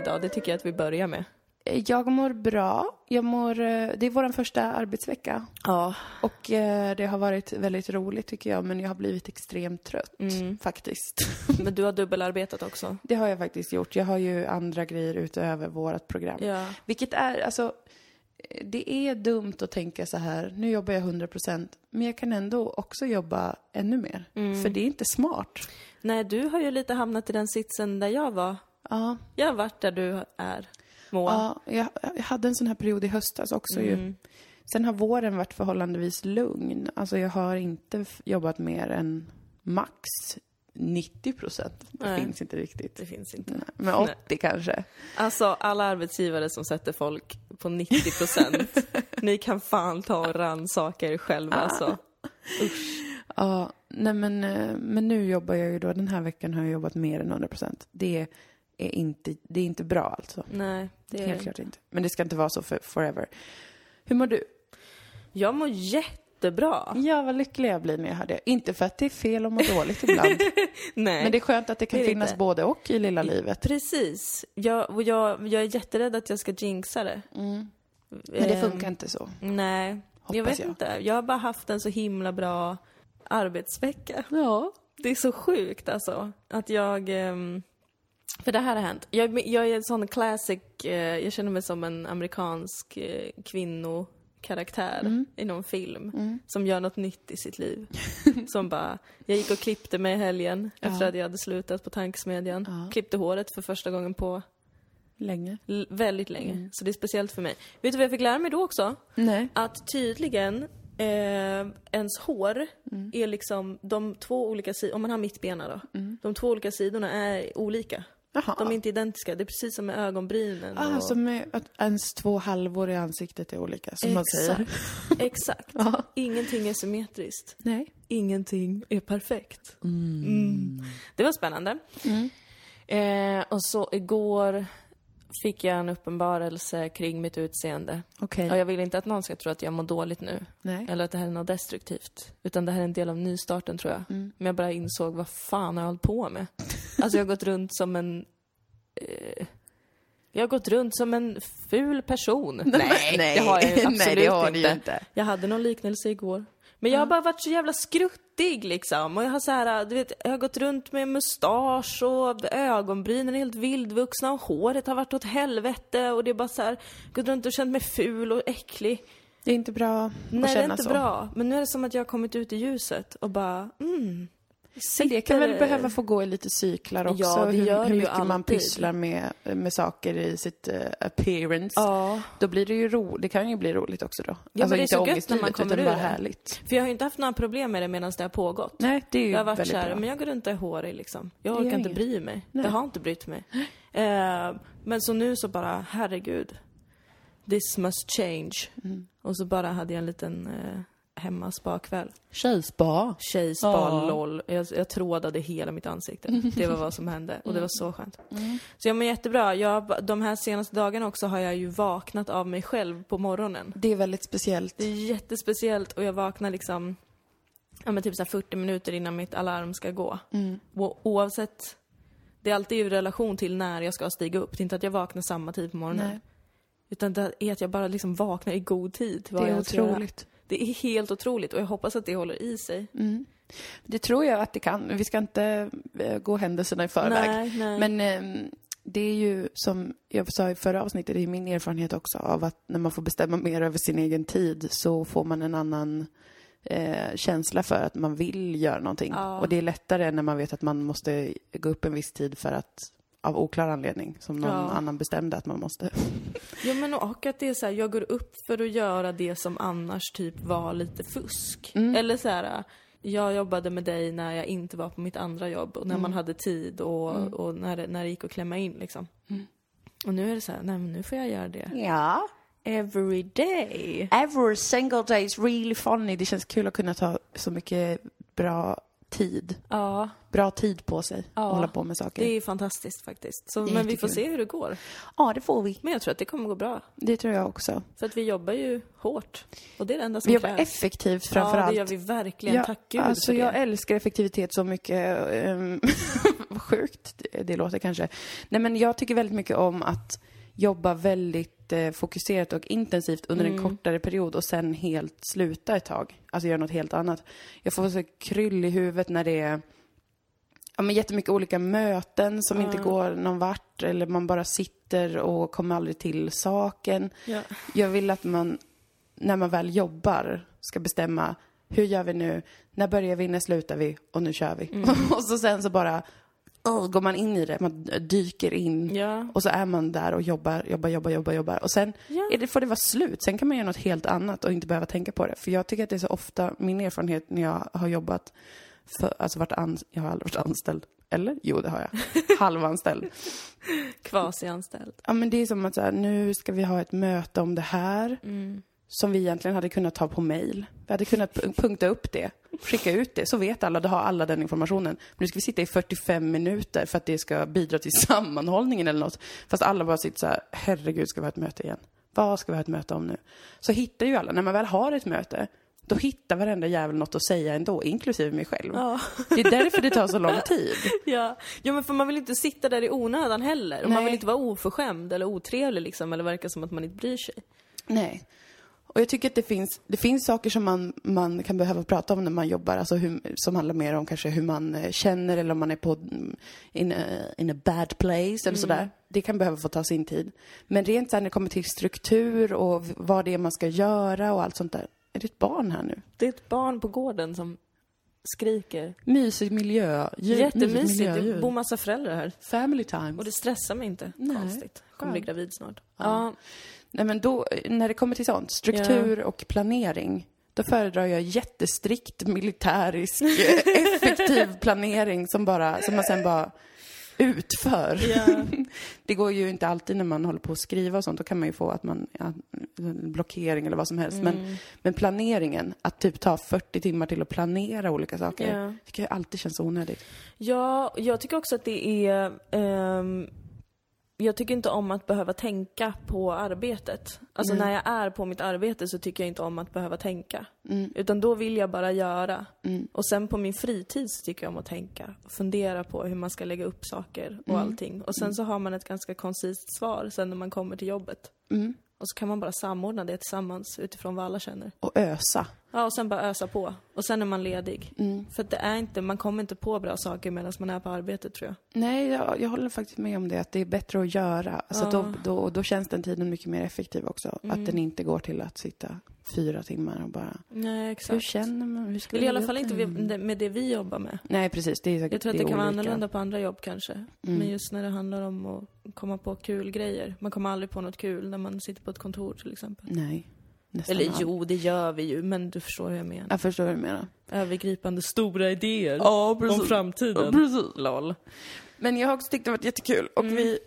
idag? Det tycker jag att vi börjar med. Jag mår bra. Jag mår, eh, det är vår första arbetsvecka. Ja. Och eh, det har varit väldigt roligt tycker jag, men jag har blivit extremt trött faktiskt. Men du har dubbelarbetat också. Det har jag faktiskt gjort. Jag har ju andra grejer utöver vårt program. Ja. Vilket är, alltså, det är dumt att tänka så här, nu jobbar jag 100% men jag kan ändå också jobba ännu mer. För det är inte smart. Nej, du har ju lite hamnat i den sitsen där jag var. Ja, Jag har varit där du är, Moa. ja jag, jag hade en sån här period i höstas också ju. Sen har våren varit förhållandevis lugn. Alltså jag har inte jobbat mer än max 90 procent. Det Nej. finns inte riktigt. Det finns inte. Nej, Men 80 kanske. Alltså, alla arbetsgivare som sätter folk på 90 procent, ni kan fan ta och rannsaka er själva alltså. Ja, nej men, eh, men nu jobbar jag ju då, den här veckan har jag jobbat mer än 100 procent. Det är inte, det är inte bra alltså. Nej, det Helt klart inte. Men det ska inte vara så för forever. Hur mår du? Jag mår jättebra. Ja, vad lycklig jag blir när jag hör det. Inte för att det är fel att må dåligt ibland. Nej. Men det är skönt att det kan Det är finnas inte. både och i lilla livet. Precis. Jag, och jag, jag är jätterädd att jag ska jinxa det. Men det Ehm, funkar inte så. Nej, jag Hoppas vet jag. inte. Jag har bara haft en så himla bra arbetsvecka. Ja. Det är så sjukt alltså. Att jag... ehm, för det här har hänt. Jag, jag är en sån classic, eh, jag känner mig som en amerikansk eh, kvinnokaraktär Mm. i någon film. Som gör något nytt i sitt liv. som bara, jag gick och klippte mig i helgen efter Ja. att jag hade slutat på tankesmedjan. Ja. Klippte håret för första gången på Länge. l- väldigt länge. Mm. Så det är speciellt för mig. Vet du vad jag fick lära mig då också? Nej. Att tydligen eh, ens hår Mm. är liksom de två olika sidorna, om man har mittbena då. Mm. De två olika sidorna är olika. Jaha. De är inte identiska. Det är precis som med ögonbrynen. Ah, och... som är att ens två halvor i ansiktet är olika, som man säger. Exakt. Exakt. Ja. Ingenting är symmetriskt. Nej. Ingenting är perfekt. Mm. Det var spännande. Eh, och så igår fick jag en uppenbarelse kring mitt utseende. Okej. Och jag vill inte att någon ska tro att jag mår dåligt nu. Nej. Eller att det här är något destruktivt. Utan det här är en del av nystarten tror jag. Mm. Men jag bara insåg, vad fan har jag hållit på med? Alltså jag har gått runt som en... Eh, jag har gått runt som en ful person. Nej, nej. det har jag ju absolut Nej, det har inte. inte. Jag hade någon liknelse igår. Men jag har bara varit så jävla skruttig liksom. Och jag har så här, du vet, jag har gått runt med mustasch och ögonbrynen är helt vildvuxna och håret har varit åt helvete och det är bara så här, gått runt och känt mig ful och äcklig. Det är inte bra att Nej, det är känna inte så. bra. Men nu är det som att jag har kommit ut i ljuset och bara, mm. Men det kan väl sitter- behöva få gå i lite cyklar också. Ja, det hur, gör hur ju mycket man pysslar med, med saker i sitt uh, appearance. Ja, Då blir det ju ro, det kan ju bli roligt också då. men alltså det är inte kommer utan bara härligt. för jag har ju inte haft några problem med det medan det har pågått. Nej, det är ju Jag har varit såhär, men jag går runt och är hårig liksom. Jag orkar inte bry mig. Nej. Jag har inte brytt mig. Eh, men så nu så bara, herregud. This must change. Mm. Och så bara hade jag en liten eh, hemmaspakväll. Tjejspa. Tjejspa, Ja. LOL. Jag, jag trådade hela mitt ansikte. Det var vad som hände. Och det var så skönt. Mm. Så jag mår jättebra. Jag, de här senaste dagarna också har jag ju vaknat av mig själv på morgonen. Det är väldigt speciellt. Det är jättespeciellt och jag vaknar liksom ja, men typ så här 40 minuter innan mitt alarm ska gå. Mm. Och oavsett, det är alltid i relation till när jag ska stiga upp. Det är inte att jag vaknar samma tid på morgonen. Nej, Utan det är att jag bara liksom vaknar i god tid. vad det är jag ska göra. Det är helt otroligt och jag hoppas att det håller i sig. Mm. Det tror jag att det kan. Vi ska inte eh, gå händelserna i förväg. Nej, nej. Men ehm, det är ju som jag sa i förra avsnittet, det är min erfarenhet också av att när man får bestämma mer över sin egen tid så får man en annan eh, känsla för att man vill göra någonting. Ja. Och det är lättare när man vet att man måste gå upp en viss tid för att av oklar anledning, som någon Ja. annan bestämde att man måste. Ja men och att det är så här, jag går upp för att göra det som annars typ var lite fusk. Mm. Eller så här, jag jobbade med dig när jag inte var på mitt andra jobb och när Mm. man hade tid och, och när, det, när det gick att klämma in liksom. Mm. Och nu är det så här, nej men nu får jag göra det. Ja. Every day. Every single day is really funny. Det känns kul att kunna ta så mycket bra tid. Ja, Bra tid på sig Ja, att hålla på med saker. det är fantastiskt faktiskt. Så, men vi får se hur det går. Ja, det får vi. Men jag tror att det kommer gå bra. Det tror jag också. För att vi jobbar ju hårt. Och det är det enda som Vi jobbar krävs. effektivt framför Ja, det gör vi verkligen. Ja, Tack gud alltså för det. jag älskar effektivitet så mycket. Vad sjukt det, det låter kanske. Nej men jag tycker väldigt mycket om att jobba väldigt eh, fokuserat och intensivt under Mm. en kortare period och sen helt sluta ett tag. Alltså göra något helt annat. Jag får så kryll i huvudet när det är ja, men jättemycket olika möten som inte går någon vart eller man bara sitter och kommer aldrig till saken. Ja. Jag vill att man, när man väl jobbar, ska bestämma hur gör vi nu? När börjar vi? När slutar vi? Och nu kör vi. Mm. och så sen så bara oh, går man in i det, man dyker in. Ja. Och så är man där och jobbar, jobbar, jobbar, jobbar, jobbar. Och sen Ja. det, får det vara slut. Sen kan man göra något helt annat och inte behöva tänka på det. För jag tycker att det är så ofta, min erfarenhet när jag har jobbat, för, alltså varit an, jag har aldrig varit anställd. Eller? Jo, det har jag. Halvanställd. Kvasianställd. Ja, men det är som att så här, nu ska vi ha ett möte om det här. Mm. Som vi egentligen hade kunnat ta på mail. Vi hade kunnat pu- punkta upp det, skicka ut det, så vet alla, då har alla den informationen. Men nu ska vi sitta i 45 minuter för att det ska bidra till sammanhållningen eller något. Fast alla bara sitter så här, herregud, ska vi ha ett möte igen? Vad ska vi ha ett möte om nu? Så hittar ju alla, när man väl har ett möte, då hittar varenda jävel något att säga ändå, inklusive mig själv. Ja. Det är därför det tar så lång tid. Ja. ja, men för man vill inte sitta där i onödan heller. Och man vill inte vara oförskämd eller otrevlig liksom, eller verka som att man inte bryr sig. Nej. Och jag tycker att det finns, det finns saker som man, man kan behöva prata om när man jobbar, alltså hur, som handlar mer om kanske hur man eh, känner eller om man är på mm, in a, in a bad place eller sådär. Det kan behöva få ta sin tid. Men rent när det kommer till struktur och vad det är man ska göra och allt sånt där. Är det ett barn här nu? Det är ett barn på gården som skriker. Mysig miljö. ljud- mysigt Jättemysigt. Det miljöljud. bor massa föräldrar här. Family time. Och det stressar mig inte. Nej. Konstigt. Kommer bli gravid snart. Ja. Ja. Nej men då, när det kommer till sånt, struktur och planering, då föredrar jag jättestrikt militärisk, effektiv planering som bara, som man sen bara utför. Ja. Det går ju inte alltid när man håller på att skriva och sånt, då kan man ju få att man, ja, blockering eller vad som helst. Mm. Men, men planeringen, att typ ta 40 timmar till att planera olika saker, Ja. tycker jag alltid känns onödigt. Ja, jag tycker också att det är... ehm, jag tycker inte om att behöva tänka på arbetet. Alltså när jag är på mitt arbete så tycker jag inte om att behöva tänka. Utan då vill jag bara göra. Och sen på min fritid så tycker jag om att tänka. Och fundera på hur man ska lägga upp saker och allting. Och sen så har man ett ganska koncist svar sen när man kommer till jobbet. Mm. Och så kan man bara samordna det tillsammans utifrån vad alla känner. Och ösa. Ja, och sen bara ösa på. Och sen är man ledig. Mm. För det är inte, man kommer inte på bra saker medan man är på arbetet tror jag. Nej, jag, jag håller faktiskt med om det, att det är bättre att göra. Alltså Ja. då, då, då känns den tiden mycket mer effektiv också. Att den inte går till att sitta fyra timmar och bara, Nej, hur exakt. känner man? Hur ska Eller i alla fall inte det? med det vi jobbar med. Nej, precis. Det är säkert Jag tror att är det kan vara olika. annorlunda på andra jobb kanske. Men just när det handlar om att komma på kul grejer. Man kommer aldrig på något kul när man sitter på ett kontor till exempel. Nej, nästan Eller jo, det gör vi ju, men du förstår hur jag menar. Jag förstår vad du menar. Övergripande stora idéer Ja, om framtiden. Ja, precis. Lol. Men jag har också tyckt det varit jättekul. Och Mm. vi,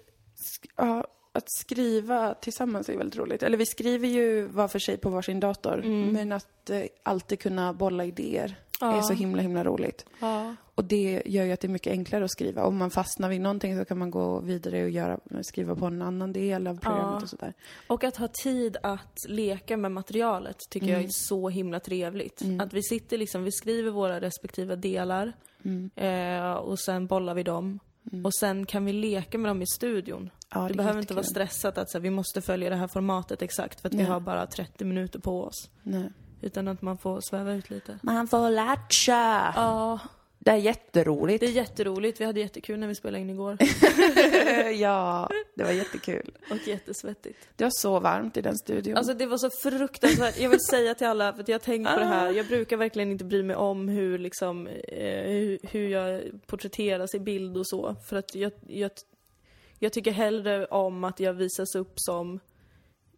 ja, att skriva tillsammans är väldigt roligt. Eller vi skriver ju var för sig på varsin dator. Men att eh, alltid kunna bolla idéer är Mm. Ja. så himla, himla roligt. Ja. Och det gör ju att det är mycket enklare att skriva. Om man fastnar vid någonting så kan man gå vidare och göra, skriva på en annan del av programmet Ja. och sådär. Och att ha tid att leka med materialet tycker jag är så himla trevligt. Att vi sitter liksom, vi skriver våra respektive delar eh, och sen bollar vi dem. Och sen kan vi leka med dem i studion. Ja, det det är behöver inte vara stressat att så här, vi måste följa det här formatet exakt för att vi Nej. har bara 30 minuter på oss. Nej. Utan att man får sväva ut lite. Man får latcha! Ja, Det är jätteroligt. det är jätteroligt. Vi hade jättekul när vi spelade in igår. ja, det var jättekul. Och jättesvettigt. Det var så varmt i den studion. Alltså det var så fruktansvärt. Jag vill säga till alla, för att jag har tänkt på det här. Jag brukar verkligen inte bry mig om hur liksom, eh, hur, hur jag porträtteras i bild och så. För att jag, jag, jag tycker hellre om att jag visas upp som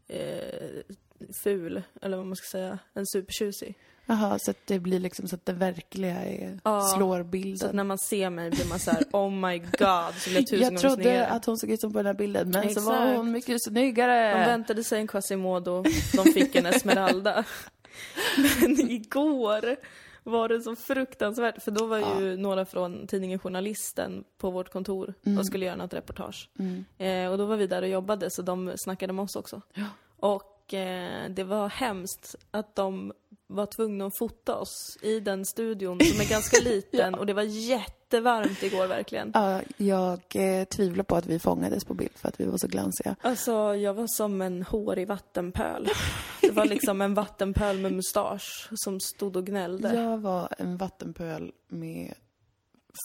eh, ful, eller vad man ska säga, än supertjusig. Jaha, så att det blir liksom så att det verkliga är, Ja, slår Så att bilden. när man ser mig blir man så här: oh my god, så blir jag tusen Jag trodde snyggare. att hon såg ut som på den här bilden, men så var Exakt. hon mycket De snyggare. väntade sig en Quasimodo, de fick en Esmeralda. Men igår var det så fruktansvärt. För då var ju några från tidningen Journalisten på vårt kontor och skulle göra något reportage. Eh, och då var vi där och jobbade, så de snackade med oss också. Och eh, det var hemskt att de var tvungna att fota oss i den studion som är ganska liten och det var jättevarmt igår verkligen. Ja, jag eh, tvivlar på att vi fångades på bild för att vi var så glansiga. Alltså, jag var som en hårig vattenpöl. Det var liksom en vattenpöl med mustasch som stod och gnällde. Jag var en vattenpöl med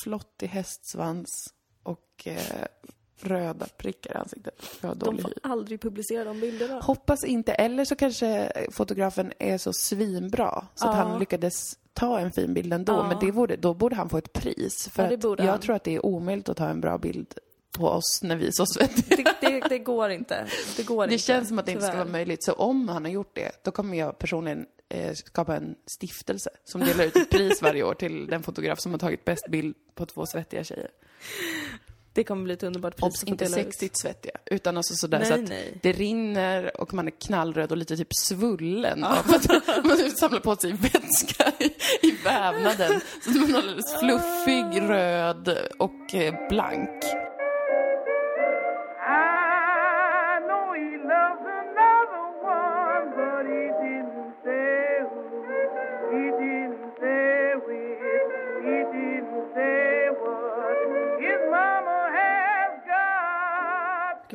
flottig hästsvans och eh, röda prickar i ansiktet. Jag har De får hy. aldrig publicera de bilderna. Hoppas inte, eller så kanske fotografen är så svinbra så att Ja. han lyckades ta en fin bild ändå. Ja. Men det borde, då borde han få ett pris. För Ja, det att borde jag han. tror att det är omöjligt att ta en bra bild på oss när vi är så svettiga. Det, det, det går inte. Det går Det inte. känns som att det inte ska tyvärr. vara möjligt. Så om han har gjort det, då kommer jag personligen eh, skapa en stiftelse som delar ut ett pris varje år till den fotograf som har tagit bäst bild på två svettiga tjejer. Det kommer bli ett underbart pris. Obs, inte ut. sexigt svettiga, utan alltså sådär Nej, så att nej. det rinner och man är knallröd och lite typ svullen av att man samlar på sig vätska i, i vävnaden. Så att man är alldeles fluffig, röd och eh, blank.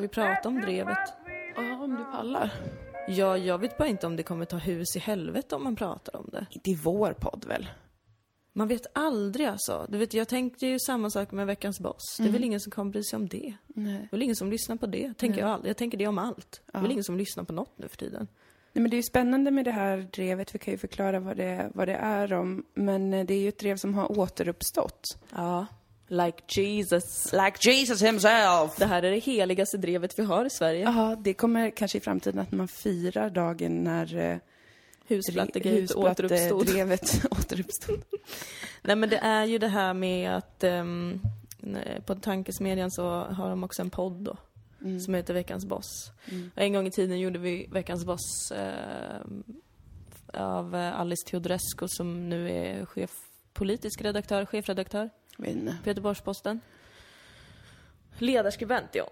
Vi prata om drevet? Ja, om du pallar. Ja, jag vet bara inte om det kommer ta hus i helvete om man pratar om det. Inte i vår podd väl? Man vet aldrig alltså. Du vet, jag tänkte ju samma sak med Veckans Boss. Det är väl ingen som kommer bry sig om det. Nej. Det är väl ingen som lyssnar på det, tänker jag aldrig. Jag tänker det om allt. Det är väl ingen som lyssnar på något nu för tiden. Nej, men det är ju spännande med det här drevet. Vi kan ju förklara vad det, vad det är om. Men eh, det är ju ett drev som har återuppstått. Ja. Like Jesus. Like Jesus himself! Det här är det heligaste drevet vi har i Sverige. Jaha, det kommer kanske i framtiden att man firar dagen när eh, Husplattegate återuppstod. drevet återuppstod. Nej men det är ju det här med att nej, på Tankesmedjan så har de också en podd då. Som heter Veckans Boss. Och en gång i tiden gjorde vi Veckans Boss ehm, av eh, Alice Teodorescu som nu är chef, politisk redaktör, chefredaktör Men, på Göteborgs-Posten. Ledarskribent, ja.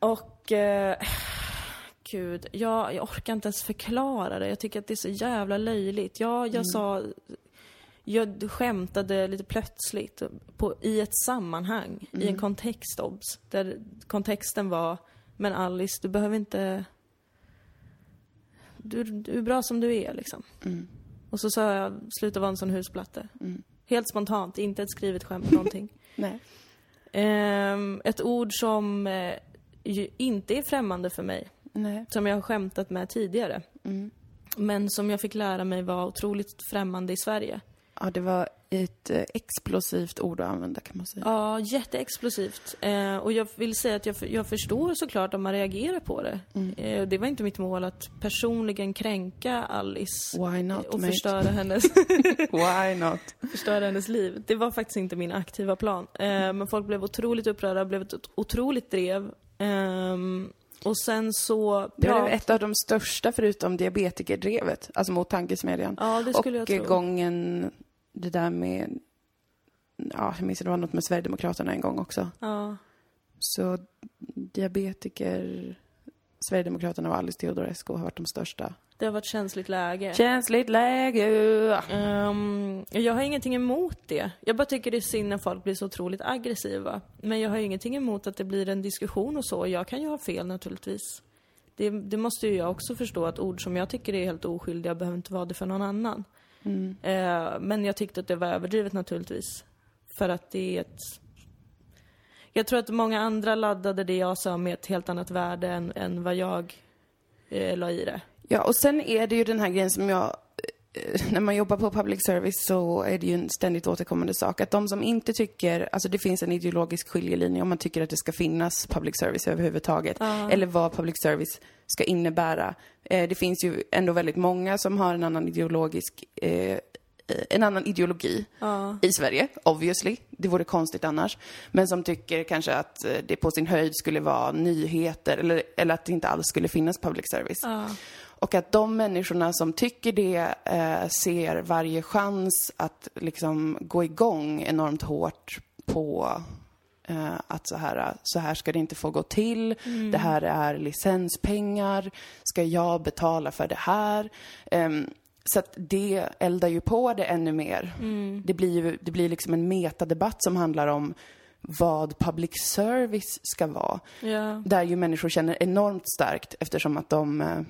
Och... Eh, gud, jag, jag orkar inte ens förklara det. Jag tycker att det är så jävla löjligt. Ja, jag sa... Jag skämtade lite plötsligt på, i ett sammanhang, i en kontext, obs. Där kontexten var, men Alice, du behöver inte... Du, du är bra som du är, liksom. Och så sa jag, sluta vara en sån husplatte. Helt spontant, inte ett skrivet skämt, någonting. nej. Ehm, ett ord som eh, ju inte är främmande för mig, Nej. som jag har skämtat med tidigare. Men som jag fick lära mig var otroligt främmande i Sverige. Ja, det var ett eh, explosivt ord att använda kan man säga. Ja, jätteexplosivt. Eh, och jag vill säga att jag, jag förstår såklart om man reagerar på det. Eh, det var inte mitt mål att personligen kränka Alice Why not, och mate? förstöra hennes, Why not? förstöra hennes liv. Det var faktiskt inte min aktiva plan. Eh, men folk blev otroligt upprörda, blev ett otroligt drev. Ehm, och sen så... Det var ett av de största förutom diabetikerdrevet, alltså mot tankesmedjan. Ja, det skulle och jag tro. gången, det där med, ja, jag minns det var något med Sverigedemokraterna en gång också. Ja. Så diabetiker, Sverigedemokraterna och Alice Teodorescu har varit de största. Det har varit känsligt läge. Känsligt läge! Ehm, jag har ingenting emot det. Jag bara tycker det är synd när folk blir så otroligt aggressiva. Men jag har ingenting emot att det blir en diskussion och så. Jag kan ju ha fel naturligtvis. Det, det måste ju jag också förstå att ord som jag tycker är helt oskyldiga behöver inte vara det för någon annan. Eh, men jag tyckte att det var överdrivet naturligtvis. För att det är ett... Jag tror att många andra laddade det jag sa med ett helt annat värde än, än vad jag eh, la i det. Ja, och sen är det ju den här grejen som jag... eh, När man jobbar på public service så är det ju en ständigt återkommande sak. Att de som inte tycker... Alltså det finns en ideologisk skiljelinje om man tycker att det ska finnas public service överhuvudtaget. Eller vad public service ska innebära. Eh, det finns ju ändå väldigt många som har en annan ideologisk eh, eh, en annan ideologi Ja. i Sverige, obviously. Det vore konstigt annars. Men som tycker kanske att eh, det på sin höjd skulle vara nyheter eller, eller att det inte alls skulle finnas public service. Ja. Och att de människorna som tycker det eh, ser varje chans att liksom gå igång enormt hårt på eh, att så här, så här ska det inte få gå till. Det här är licenspengar. Ska jag betala för det här? Ehm, så att det eldar ju på det ännu mer. Det blir ju det blir liksom en metadebatt som handlar om vad public service ska vara. Ja. Där ju människor känner enormt starkt eftersom att de eh,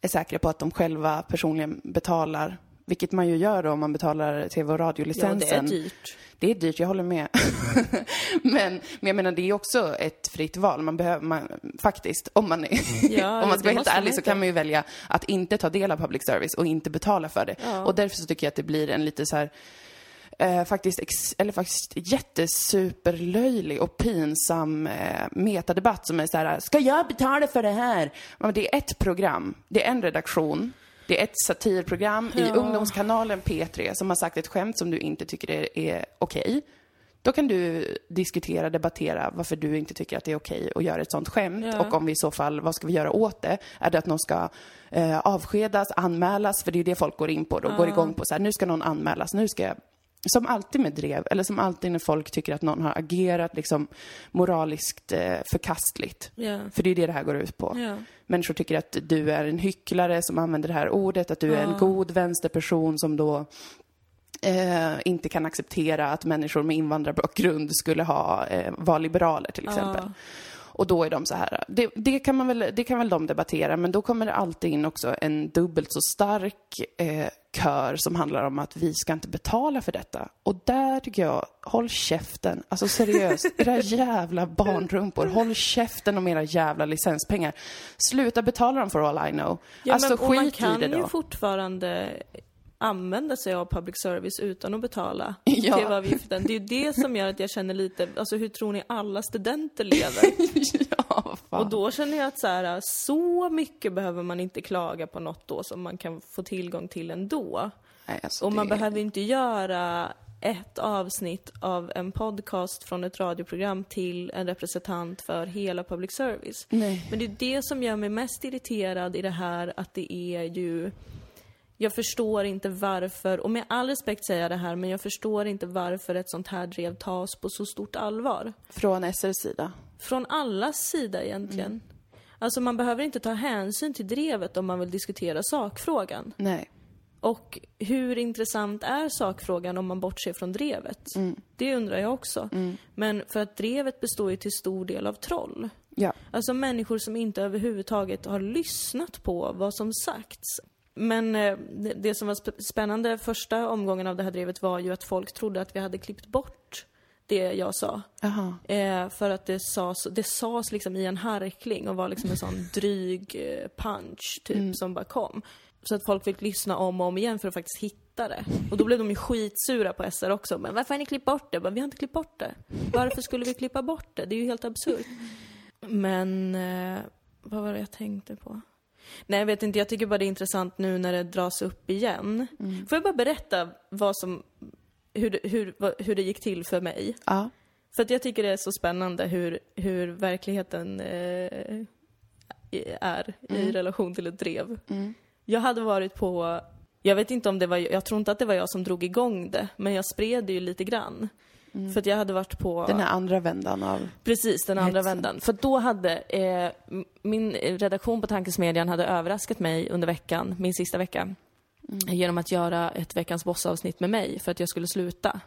är säkra på att de själva personligen betalar. Vilket man ju gör då om man betalar tv och ja, det är radiolicensen. dyrt. Det är dyrt, jag håller med. men, men jag menar, det är också ett fritt val. Man behöver, man, faktiskt, om man, är, Ja, om man ska vara helt ärlig så kan man ju välja att inte ta del av public service och inte betala för det. Ja. Och därför så tycker jag att det blir en lite så här Eh, faktiskt, ex, eller faktiskt jättesuperlöjlig och pinsam eh, metadebatt som är så här, ska jag betala för det här? Men det är ett program, det är en redaktion, det är ett satirprogram i Ja. ungdomskanalen P3 som har sagt ett skämt som du inte tycker är, är okej. Då kan du diskutera, debattera varför du inte tycker att det är okej att göra ett sånt skämt. Ja. Och om vi i så fall, vad ska vi göra åt det? Är det att någon ska eh, avskedas, anmälas? För det är ju det folk går in på då, går igång på så här, nu ska någon anmälas, nu ska jag som alltid med drev, eller som alltid när folk tycker att någon har agerat liksom moraliskt eh, förkastligt. Ja. För det är det det här går ut på. Ja. Människor tycker att du är en hycklare som använder det här ordet, att du är en god vänsterperson som då eh, inte kan acceptera att människor med invandrarbakgrund skulle ha, eh, vara liberaler till exempel. Och då är de så här, det, det, kan man väl, det kan väl de debattera, men då kommer det alltid in också en dubbelt så stark eh, kör som handlar om att vi ska inte betala för detta. Och där tycker jag, håll käften. Alltså seriöst, era jävla barnrumpor, håll käften om era jävla licenspengar. Sluta betala dem for all I know. Ja, alltså men, och man skit kan i det ju då. fortfarande använda sig av public service utan att betala Ja. TV-avgiften. Det är ju det som gör att jag känner lite, alltså hur tror ni alla studenter lever? ja, fan. Och då känner jag att så, här, så mycket behöver man inte klaga på något då som man kan få tillgång till ändå. Nej, alltså, Och man det- behöver inte göra ett avsnitt av en podcast från ett radioprogram till en representant för hela public service. Nej. Men det är det som gör mig mest irriterad i det här att det är ju jag förstår inte varför, och med all respekt säger jag det här, men jag förstår inte varför ett sånt här drev tas på så stort allvar. Från SRs sida. Från allas sida egentligen. Alltså man behöver inte ta hänsyn till drevet om man vill diskutera sakfrågan. Nej. Och hur intressant är sakfrågan om man bortser från drevet? Det undrar jag också. Men för att drevet består ju till stor del av troll. Ja. Alltså människor som inte överhuvudtaget har lyssnat på vad som sagts. Men eh, det, det som var sp- spännande första omgången av det här drevet var ju att folk trodde att vi hade klippt bort det jag sa. Eh, för att det sades, det sades liksom i en harkling och var liksom en sån dryg eh, punch typ som bara kom. Så att folk fick lyssna om och om igen för att faktiskt hitta det. Och då blev de ju skitsura på SR också. Men varför har ni klippt bort det? Bara, vi har inte klippt bort det. Varför skulle vi klippa bort det? Det är ju helt absurt. Men, eh, vad var det jag tänkte på? Nej, jag vet inte. Jag tycker bara det är intressant nu när det dras upp igen. Får jag bara berätta vad som, hur, det- hur, hur det gick till för mig? Ja. För att jag tycker det är så spännande hur, hur verkligheten eh, är i relation till ett drev. Jag hade varit på, jag vet inte om det var, jag tror inte att det var jag som drog igång det, men jag spred det ju lite grann. För att jag hade varit på... Den här andra vändan av... Precis, den andra Hetsen. vändan. För då hade eh, min redaktion på Tankesmedjan hade överraskat mig under veckan, min sista vecka, genom att göra ett Veckans Boss-avsnitt med mig för att jag skulle sluta.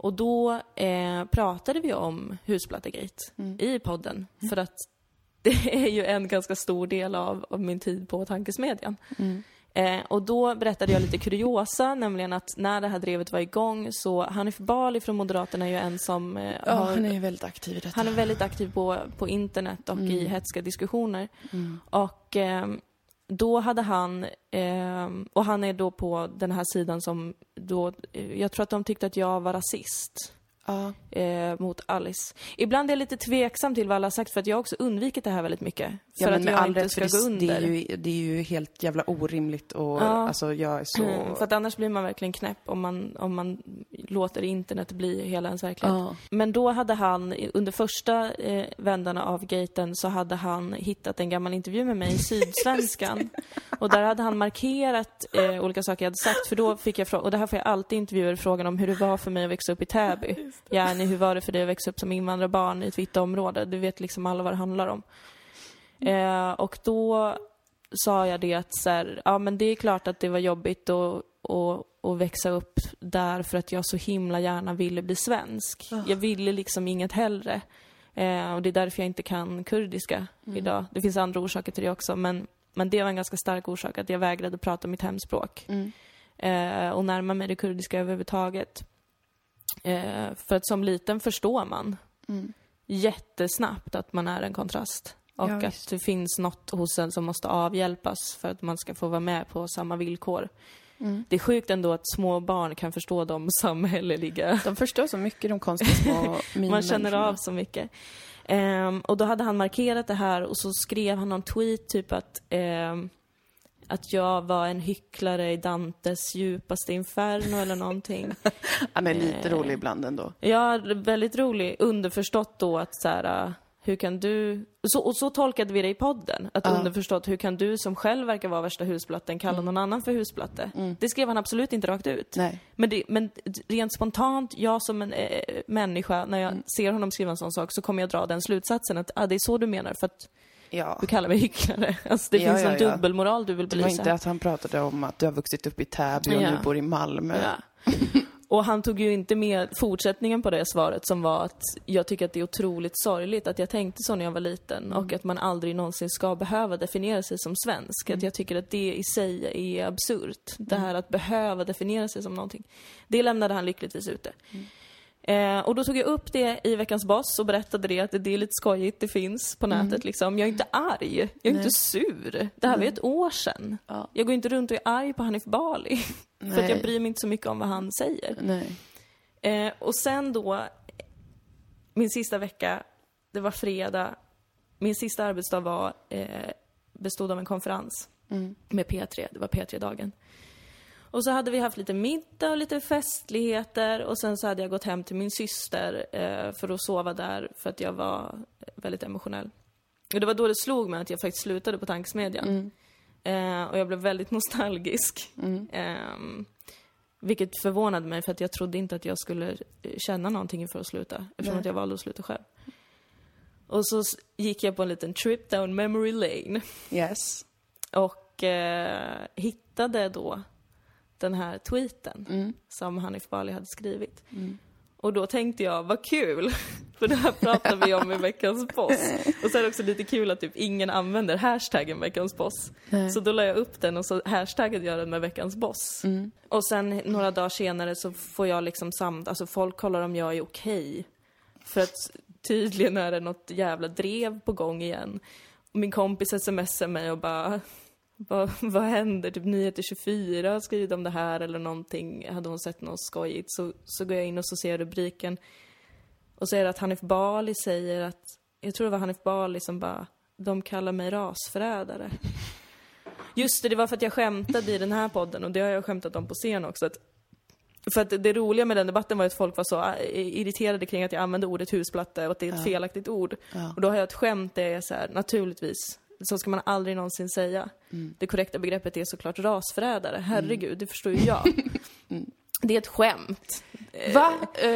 Och då eh, pratade vi om Husplattegate i podden, för att det är ju en ganska stor del av, av min tid på Tankesmedjan. Eh, och då berättade jag lite kuriosa, nämligen att när det här drevet var igång så Hanif Bali från Moderaterna är ju en som eh, Ja, har han är ju väldigt aktiv i detta. han är väldigt aktiv på, på internet och i hetska diskussioner. Och ehm, då hade han, ehm, och han är då på den här sidan som då, eh, jag tror att de tyckte att jag var rasist. Ja. eh, mot Alice. Ibland är jag lite tveksam till vad alla har sagt för att jag har också undvikit det här väldigt mycket. För Ja, men att jag inte rätt, ska för gå under. det, är ju, det är ju helt jävla orimligt och Ja. alltså jag är så... Mm, för att annars blir man verkligen knäpp om man, om man låter internet bli hela ens verklighet. Ja. Men då hade han, under första eh, vändan av gaten så hade han hittat en gammal intervju med mig i Sydsvenskan. och där hade han markerat eh, olika saker jag hade sagt, för då fick jag fråga, och det här får jag alltid intervjuer frågan om hur det var för mig att växa upp i Täby. Jenny, hur var det för dig att växa upp som invandrarbarn i ett vitt område? Du vet liksom alla vad det handlar om. Eh, och då sa jag det att så här, ja men det är klart att det var jobbigt att, att, att växa upp där för att jag så himla gärna ville bli svensk. Jag ville liksom inget hellre. Eh, och det är därför jag inte kan kurdiska idag. Det finns andra orsaker till det också, men, men det var en ganska stark orsak att jag vägrade prata mitt hemspråk. Mm. Eh, och närma mig det kurdiska överhuvudtaget. Eh, för att som liten förstår man Mm. jättesnabbt att man är en kontrast. Och Ja, att det finns något hos en som måste avhjälpas för att man ska få vara med på samma villkor. Mm. Det är sjukt ändå att små barn kan förstå de samhälleliga... De förstår så mycket, de konstiga små Man känner av så mycket. Ehm, och då hade han markerat det här och så skrev han någon tweet typ att ehm, att jag var en hycklare i Dantes djupaste inferno eller någonting. Han är lite Eh. rolig ibland ändå. Ja, väldigt rolig. Underförstått då att så här, äh, hur kan du... Så, och så tolkade vi det i podden. Att Ja. underförstått, hur kan du som själv verkar vara värsta husblatten kalla någon annan för husblatte? Det skrev han absolut inte rakt ut. Nej. Men, det, men rent spontant, jag som en eh, människa, när jag ser honom skriva en sån sak så kommer jag dra den slutsatsen att ah, det är så du menar för att Ja. du kallar mig hycklare. Alltså det Ja, finns ja, ja. dubbelmoral du vill Det var belysa. inte att han pratade om att du har vuxit upp i Täby och nu bor i Malmö. Och han tog ju inte med fortsättningen på det svaret som var att jag tycker att det är otroligt sorgligt att jag tänkte så när jag var liten och att man aldrig någonsin ska behöva definiera sig som svensk. Att jag tycker att det i sig är absurt. Det här att behöva definiera sig som någonting. Det lämnade han lyckligtvis ute. Eh, och då tog jag upp det i veckans boss och berättade det att det är lite skojigt, det finns på nätet liksom. Jag är inte arg, jag är inte sur. Det här var ju ett år sedan. Ja. Jag går inte runt och är arg på Hanif Bali. För att jag Nej. bryr mig inte så mycket om vad han säger. Nej. Eh, och sen då, min sista vecka, det var fredag. Min sista arbetsdag var, eh, bestod av en konferens Mm. med P3. Det var P3-dagen. Och så hade vi haft lite middag och lite festligheter och sen så hade jag gått hem till min syster eh, för att sova där för att jag var väldigt emotionell. Och det var då det slog mig att jag faktiskt slutade på tankesmedjan. Eh, och jag blev väldigt nostalgisk. Ehm, vilket förvånade mig för att jag trodde inte att jag skulle eh, känna någonting inför att sluta. Eftersom Nej. att jag valde att sluta själv. Och så gick jag på en liten trip down memory lane. Yes. Och eh, hittade då den här tweeten Mm. som Hanif Bali hade skrivit. Och då tänkte jag, vad kul! För det här pratar vi om i veckans boss. Och så är det också lite kul att typ ingen använder hashtaggen veckans boss. Nej. Så då la jag upp den och så hashtaggade jag den med veckans boss. Mm. Och sen några dagar senare så får jag liksom samt, alltså folk kollar om jag är okej. För att tydligen är det något jävla drev på gång igen. Och min kompis smsar mig och bara vad, vad händer? Typ Nyheter 24 har skrivit om det här eller någonting. Hade hon sett något skojigt så, så går jag in och så ser jag rubriken. Och så är det att Hanif Bali säger att, jag tror det var Hanif Bali som bara, de kallar mig rasförrädare. Just det, det var för att jag skämtade i den här podden och det har jag skämtat om på scen också. Att, för att det roliga med den debatten var att folk var så eh, irriterade kring att jag använde ordet husplatte och att det är ett felaktigt ord. Ja. Och då har jag ett skämt där jag är så här, naturligtvis, så ska man aldrig någonsin säga. Det korrekta begreppet är såklart rasförrädare. Herregud, det förstår ju jag. Det är ett skämt. Va? Eh,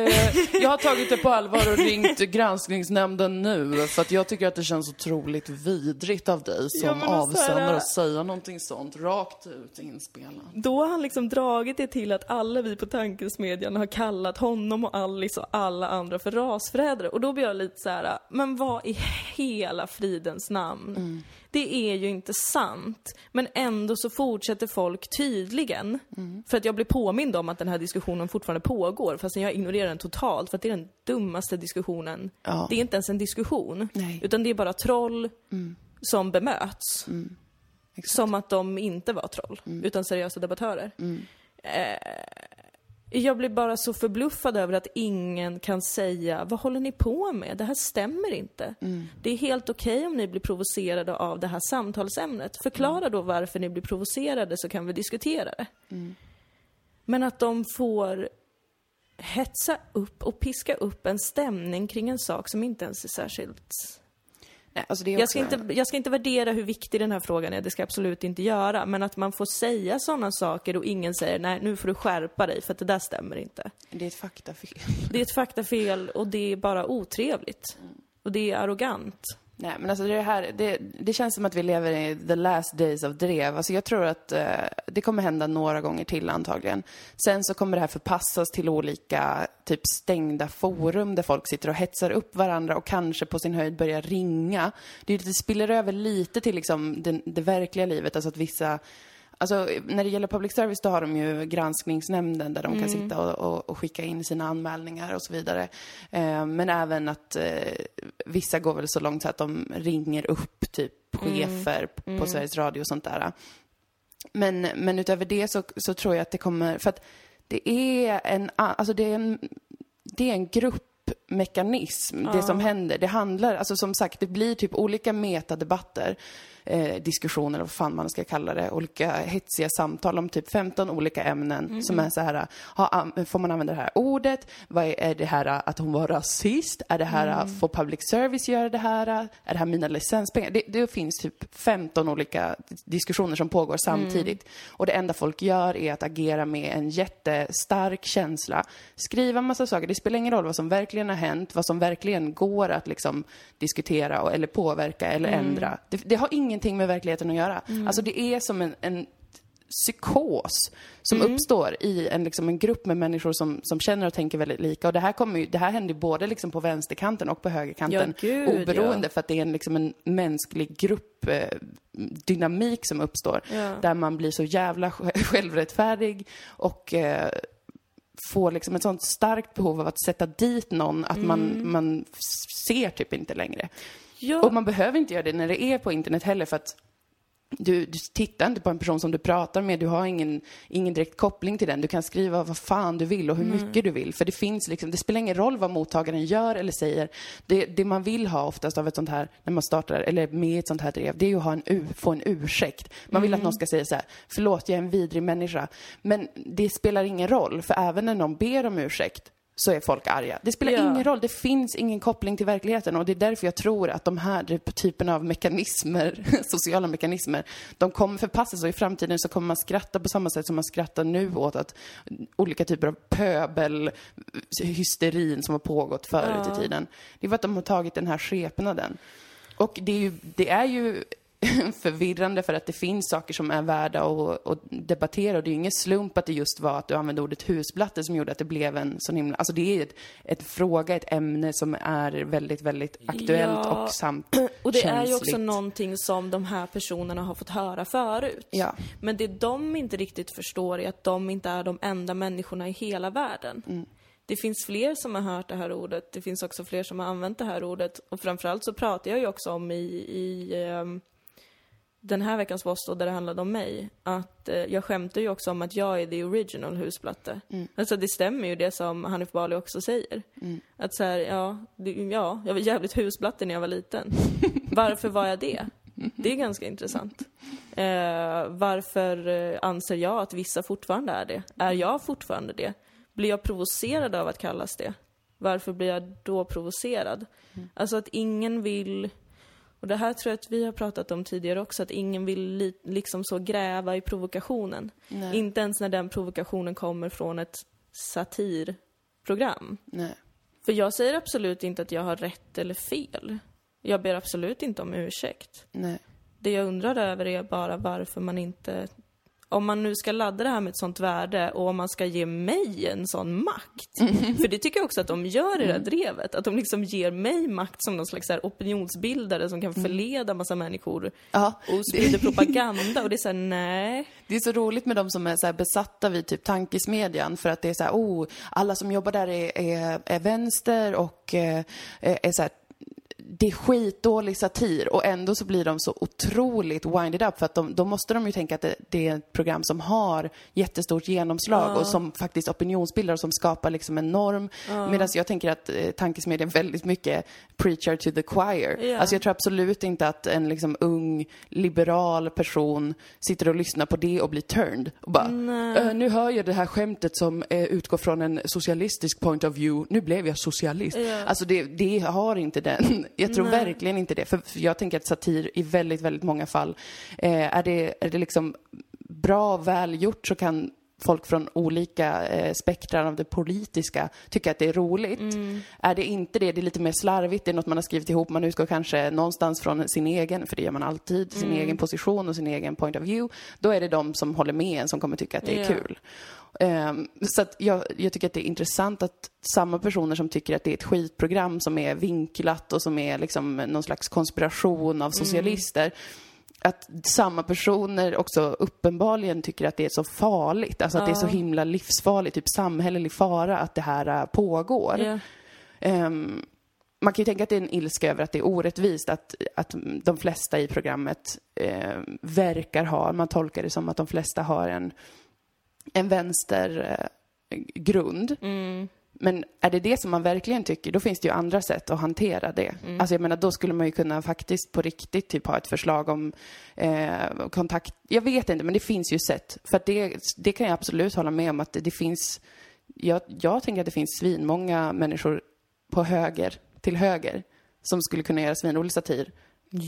jag har tagit det på allvar och ringt granskningsnämnden nu för att jag tycker att det känns otroligt vidrigt av dig som Ja, avsändare att säga någonting sånt rakt ut inspelat. Då har han liksom dragit det till att alla vi på Tankesmedjan har kallat honom och Alice och alla andra för rasförrädare. Och då blir jag lite så här, men vad i hela fridens namn? Det är ju inte sant. Men ändå så fortsätter folk tydligen, för att jag blir påmind om att den här diskussionen fortfarande pågår, fast jag ignorerar den totalt, för att det är den dummaste diskussionen. Ja. Det är inte ens en diskussion, Nej. utan det är bara troll som bemöts. Exakt. Som att de inte var troll, utan seriösa debattörer. Eh, Jag blir bara så förbluffad över att ingen kan säga, vad håller ni på med? Det här stämmer inte. Det är helt okej om ni blir provocerade av det här samtalsämnet. Förklara då varför ni blir provocerade så kan vi diskutera det. Men att de får hetsa upp och piska upp en stämning kring en sak som inte ens är särskilt Nej, alltså det är jag också, ska, inte, jag ska inte värdera hur viktig den här frågan är, det ska jag absolut inte göra. Men att man får säga sådana saker och ingen säger nej, nu får du skärpa dig för att det där stämmer inte. Det är ett faktafel. Det är ett faktafel och det är bara otrevligt. Och det är arrogant. Nej, men alltså det här, det, det känns som att vi lever i the last days of drev. Alltså jag tror att eh, det kommer hända några gånger till antagligen. Sen så kommer det här förpassas till olika typ stängda forum där folk sitter och hetsar upp varandra och kanske på sin höjd börjar ringa. Det, det spiller över lite till liksom det, det verkliga livet, alltså att vissa Alltså, när det gäller public service då har de ju granskningsnämnden där de kan sitta och, och, och skicka in sina anmälningar och så vidare. Eh, men även att eh, vissa går väl så långt så att de ringer upp typ chefer på Sveriges Radio och sånt där. Men, men utöver det så, så tror jag att det kommer, för att det är en, alltså det är en, det är en gruppmekanism, det som händer. Det handlar, alltså som sagt, det blir typ olika metadebatter eh, diskussioner, vad fan man ska kalla det, olika hetsiga samtal om typ 15 olika ämnen som är så här, ha, får man använda det här ordet? Vad är, är det här att hon var rasist? Är det här, får public service göra det här? Är det här mina licenspengar? Det, det finns typ 15 olika diskussioner som pågår samtidigt. Och det enda folk gör är att agera med en jättestark känsla, skriva massa saker. Det spelar ingen roll vad som verkligen har hänt, vad som verkligen går att liksom diskutera och, eller påverka eller ändra. Det, det har ingenting med verkligheten att göra. Alltså det är som en, en psykos som uppstår i en, liksom, en grupp med människor som, som känner och tänker väldigt lika. Och det här, kommer ju, det här händer både liksom, på vänsterkanten och på högerkanten. Ja, gud, oberoende ja. för att det är en, liksom, en mänsklig gruppdynamik eh, dynamik som uppstår. Ja. Där man blir så jävla sj- självrättfärdig och eh, får liksom ett sånt starkt behov av att sätta dit någon att man, man ser typ inte längre. Ja, Och man behöver inte göra det när det är på internet heller för att du, du tittar inte på en person som du pratar med, du har ingen, ingen direkt koppling till den. Du kan skriva vad fan du vill och hur mycket du vill. För det finns liksom, det spelar ingen roll vad mottagaren gör eller säger. Det, det man vill ha oftast av ett sånt här, när man startar, eller med ett sånt här drev, det är ju att ha en, u- få en ursäkt. Man vill att någon ska säga så här, förlåt jag är en vidrig människa. Men det spelar ingen roll, för även när någon ber om ursäkt så är folk arga. Det spelar Ja. ingen roll, det finns ingen koppling till verkligheten och det är därför jag tror att de här typen av mekanismer, sociala mekanismer, de kommer förpassas och i framtiden så kommer man skratta på samma sätt som man skrattar nu åt att olika typer av pöbelhysterin som har pågått förut i tiden. Det är för att de har tagit den här skepnaden. Och det är ju, det är ju förvirrande för att det finns saker som är värda att, att debattera och det är ju ingen slump att det just var att du använde ordet husblatte som gjorde att det blev en sån himla, alltså det är ett, ett fråga, ett ämne som är väldigt, väldigt aktuellt Ja, och samt och det är ju också känsligt. någonting som de här personerna har fått höra förut. Ja. Men det de inte riktigt förstår är att de inte är de enda människorna i hela världen. Mm. Det finns fler som har hört det här ordet, det finns också fler som har använt det här ordet. Och framförallt så pratar jag ju också om i, i ehm, den här veckans Voss där det handlade om mig, att eh, jag skämtar ju också om att jag är the original husplatte. Alltså det stämmer ju det som Hanif Bali också säger. Att så här, ja, det, ja, jag var jävligt husplatte när jag var liten. Varför var jag det? Det är ganska intressant. Eh, varför eh, anser jag att vissa fortfarande är det? Är jag fortfarande det? Blir jag provocerad av att kallas det? Varför blir jag då provocerad? Alltså att ingen vill och det här tror jag att vi har pratat om tidigare också, att ingen vill li- liksom så gräva i provokationen. Nej. Inte ens när den provokationen kommer från ett satirprogram. Nej. För jag säger absolut inte att jag har rätt eller fel. Jag ber absolut inte om ursäkt. Nej. Det jag undrar över är bara varför man inte... Om man nu ska ladda det här med ett sånt värde och om man ska ge mig en sån makt. För det tycker jag också att de gör i det här drevet. Att de liksom ger mig makt som någon slags här opinionsbildare som kan förleda massa människor och sprider propaganda. Och det är såhär, nej. Det är så roligt med de som är så besatta vid typ tankesmedjan för att det är så här, oh, alla som jobbar där är, är, är vänster och eh, är så här det är skitdålig satir och ändå så blir de så otroligt winded up för att de, då måste de ju tänka att det, det är ett program som har jättestort genomslag och som faktiskt opinionsbildar och som skapar liksom en norm. Medan jag tänker att eh, tankesmedjan väldigt mycket preacher to the choir. Ja. Alltså jag tror absolut inte att en liksom ung liberal person sitter och lyssnar på det och blir turned och bara "Eh, nu hör jag det här skämtet som eh, utgår från en socialistisk point of view, nu blev jag socialist. Ja. Alltså det, det har inte den. Jag tror verkligen inte det. För, för jag tänker att satir i väldigt, väldigt många fall, eh, är, det, är det liksom bra, välgjort så kan folk från olika eh, spektrar av det politiska tycka att det är roligt. Är det inte det, det är lite mer slarvigt, det är något man har skrivit ihop, man utgår kanske någonstans från sin egen, för det gör man alltid, sin egen position och sin egen point of view. Då är det de som håller med en som kommer tycka att det är Ja. kul. Ehm, så att jag, jag tycker att det är intressant att samma personer som tycker att det är ett skitprogram som är vinklat och som är liksom någon slags konspiration av socialister, att samma personer också uppenbarligen tycker att det är så farligt, alltså att det är så himla livsfarligt, typ samhällelig fara att det här äh, pågår. Ja. Ehm, man kan ju tänka att det är en ilska över att det är orättvist att, att de flesta i programmet eh, verkar ha, man tolkar det som att de flesta har en, en vänstergrund. Eh, grund. Men är det det som man verkligen tycker, då finns det ju andra sätt att hantera det. Alltså jag menar, då skulle man ju kunna faktiskt på riktigt typ ha ett förslag om eh, kontakt. Jag vet inte, men det finns ju sätt. För att det, det kan jag absolut hålla med om att det, det finns, jag, jag tänker att det finns svinmånga människor på höger, till höger, som skulle kunna göra svinrolig satir.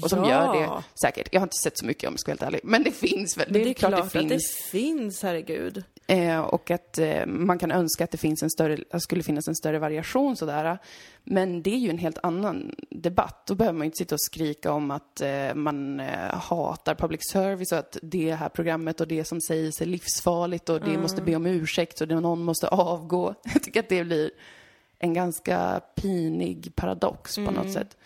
Och som Ja. gör det säkert. Jag har inte sett så mycket om jag ska vara helt ärlig. Men det finns väl. Det är klart, att det finns, herregud. Eh, och att eh, man kan önska att det finns en större, skulle finnas en större variation sådär. Men det är ju en helt annan debatt. Då behöver man ju inte sitta och skrika om att eh, man eh, hatar public service och att det här programmet och det som sägs är livsfarligt och det måste be om ursäkt och det, någon måste avgå. Jag tycker att det blir en ganska pinig paradox på något sätt.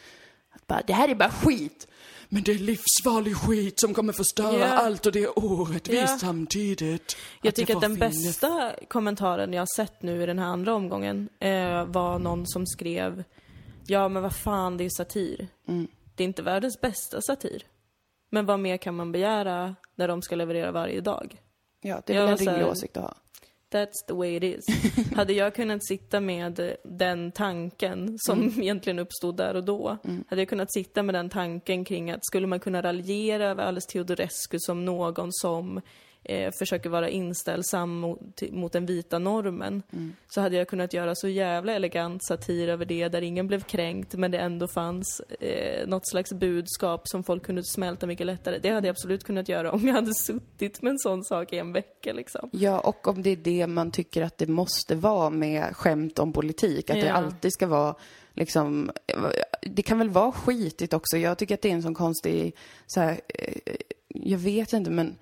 Att bara, det här är bara skit. Men det är livsfarlig skit som kommer förstöra Ja. allt och det är orättvist Ja. samtidigt. Jag Att tycker att den finnas- bästa kommentaren jag har sett nu i den här andra omgången eh, var någon som skrev Ja men vad fan, det är satir. Mm. Det är inte världens bästa satir. Men vad mer kan man begära när de ska leverera varje dag? Ja, det är Jag väl en rimlig åsikt att ha. That's the way it is. hade jag kunnat sitta med den tanken som Mm. egentligen uppstod där och då, hade jag kunnat sitta med den tanken kring att skulle man kunna raljera över Alice Teodorescu som någon som eh, försöker vara inställsam mot, mot den vita normen, Mm. så hade jag kunnat göra så jävla elegant satir över det, där ingen blev kränkt, men det ändå fanns eh, något slags budskap som folk kunde smälta mycket lättare. Det hade jag absolut kunnat göra om jag hade suttit med en sån sak i en vecka liksom. Ja, och om det är det man tycker att det måste vara med skämt om politik, att det Ja. alltid ska vara liksom, det kan väl vara skitigt också. Jag tycker att det är en sån konstig, så här, eh, jag vet inte men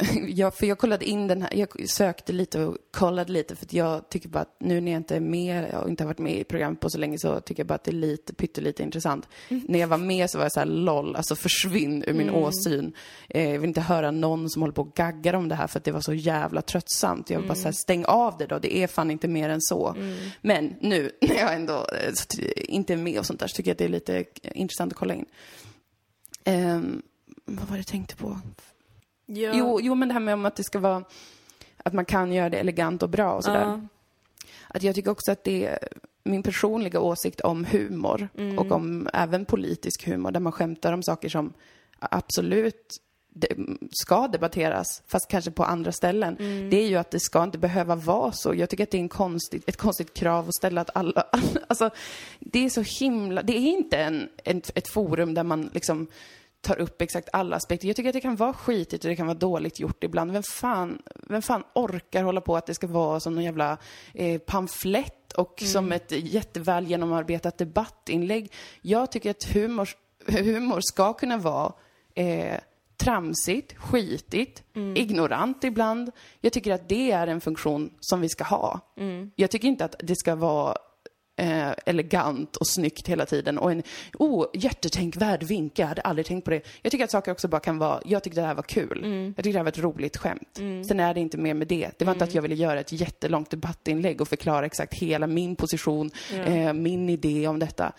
Ja, för jag kollade in den här, jag sökte lite och kollade lite för att jag tycker bara att nu när jag inte är med och inte har varit med i programmet på så länge så tycker jag bara att det är lite, pyttelite intressant. När jag var med så var jag så här LOL, alltså försvinn ur min åsyn. Eh, jag vill inte höra någon som håller på och gaggar om det här för att det var så jävla tröttsamt. Jag vill bara så här, stäng av det då, det är fan inte mer än så. Men nu när jag ändå eh, inte är med och sånt där så tycker jag att det är lite eh, intressant att kolla in. Ehm, vad var det jag tänkte på? Ja. Jo, jo, men det här med om att det ska vara, att man kan göra det elegant och bra och sådär. Ja. Att jag tycker också att det är min personliga åsikt om humor och om även politisk humor där man skämtar om saker som absolut ska debatteras, fast kanske på andra ställen. Det är ju att det ska inte behöva vara så. Jag tycker att det är en konstigt, ett konstigt krav att ställa att alla, alltså det är så himla, det är inte en, en, ett forum där man liksom tar upp exakt alla aspekter. Jag tycker att det kan vara skitigt och det kan vara dåligt gjort ibland. Vem fan, vem fan orkar hålla på att det ska vara som någon jävla eh, pamflett och som ett jätteväl genomarbetat debattinlägg. Jag tycker att humor, humor ska kunna vara eh, tramsigt, skitigt, ignorant ibland. Jag tycker att det är en funktion som vi ska ha. Jag tycker inte att det ska vara eh, elegant och snyggt hela tiden och en oh, jättetänkvärd vinkel, jag hade aldrig tänkt på det. Jag tycker att saker också bara kan vara, jag tyckte det här var kul. Jag tyckte det här var ett roligt skämt. Sen är det inte mer med det. Det var inte att jag ville göra ett jättelångt debattinlägg och förklara exakt hela min position, eh, min idé om detta.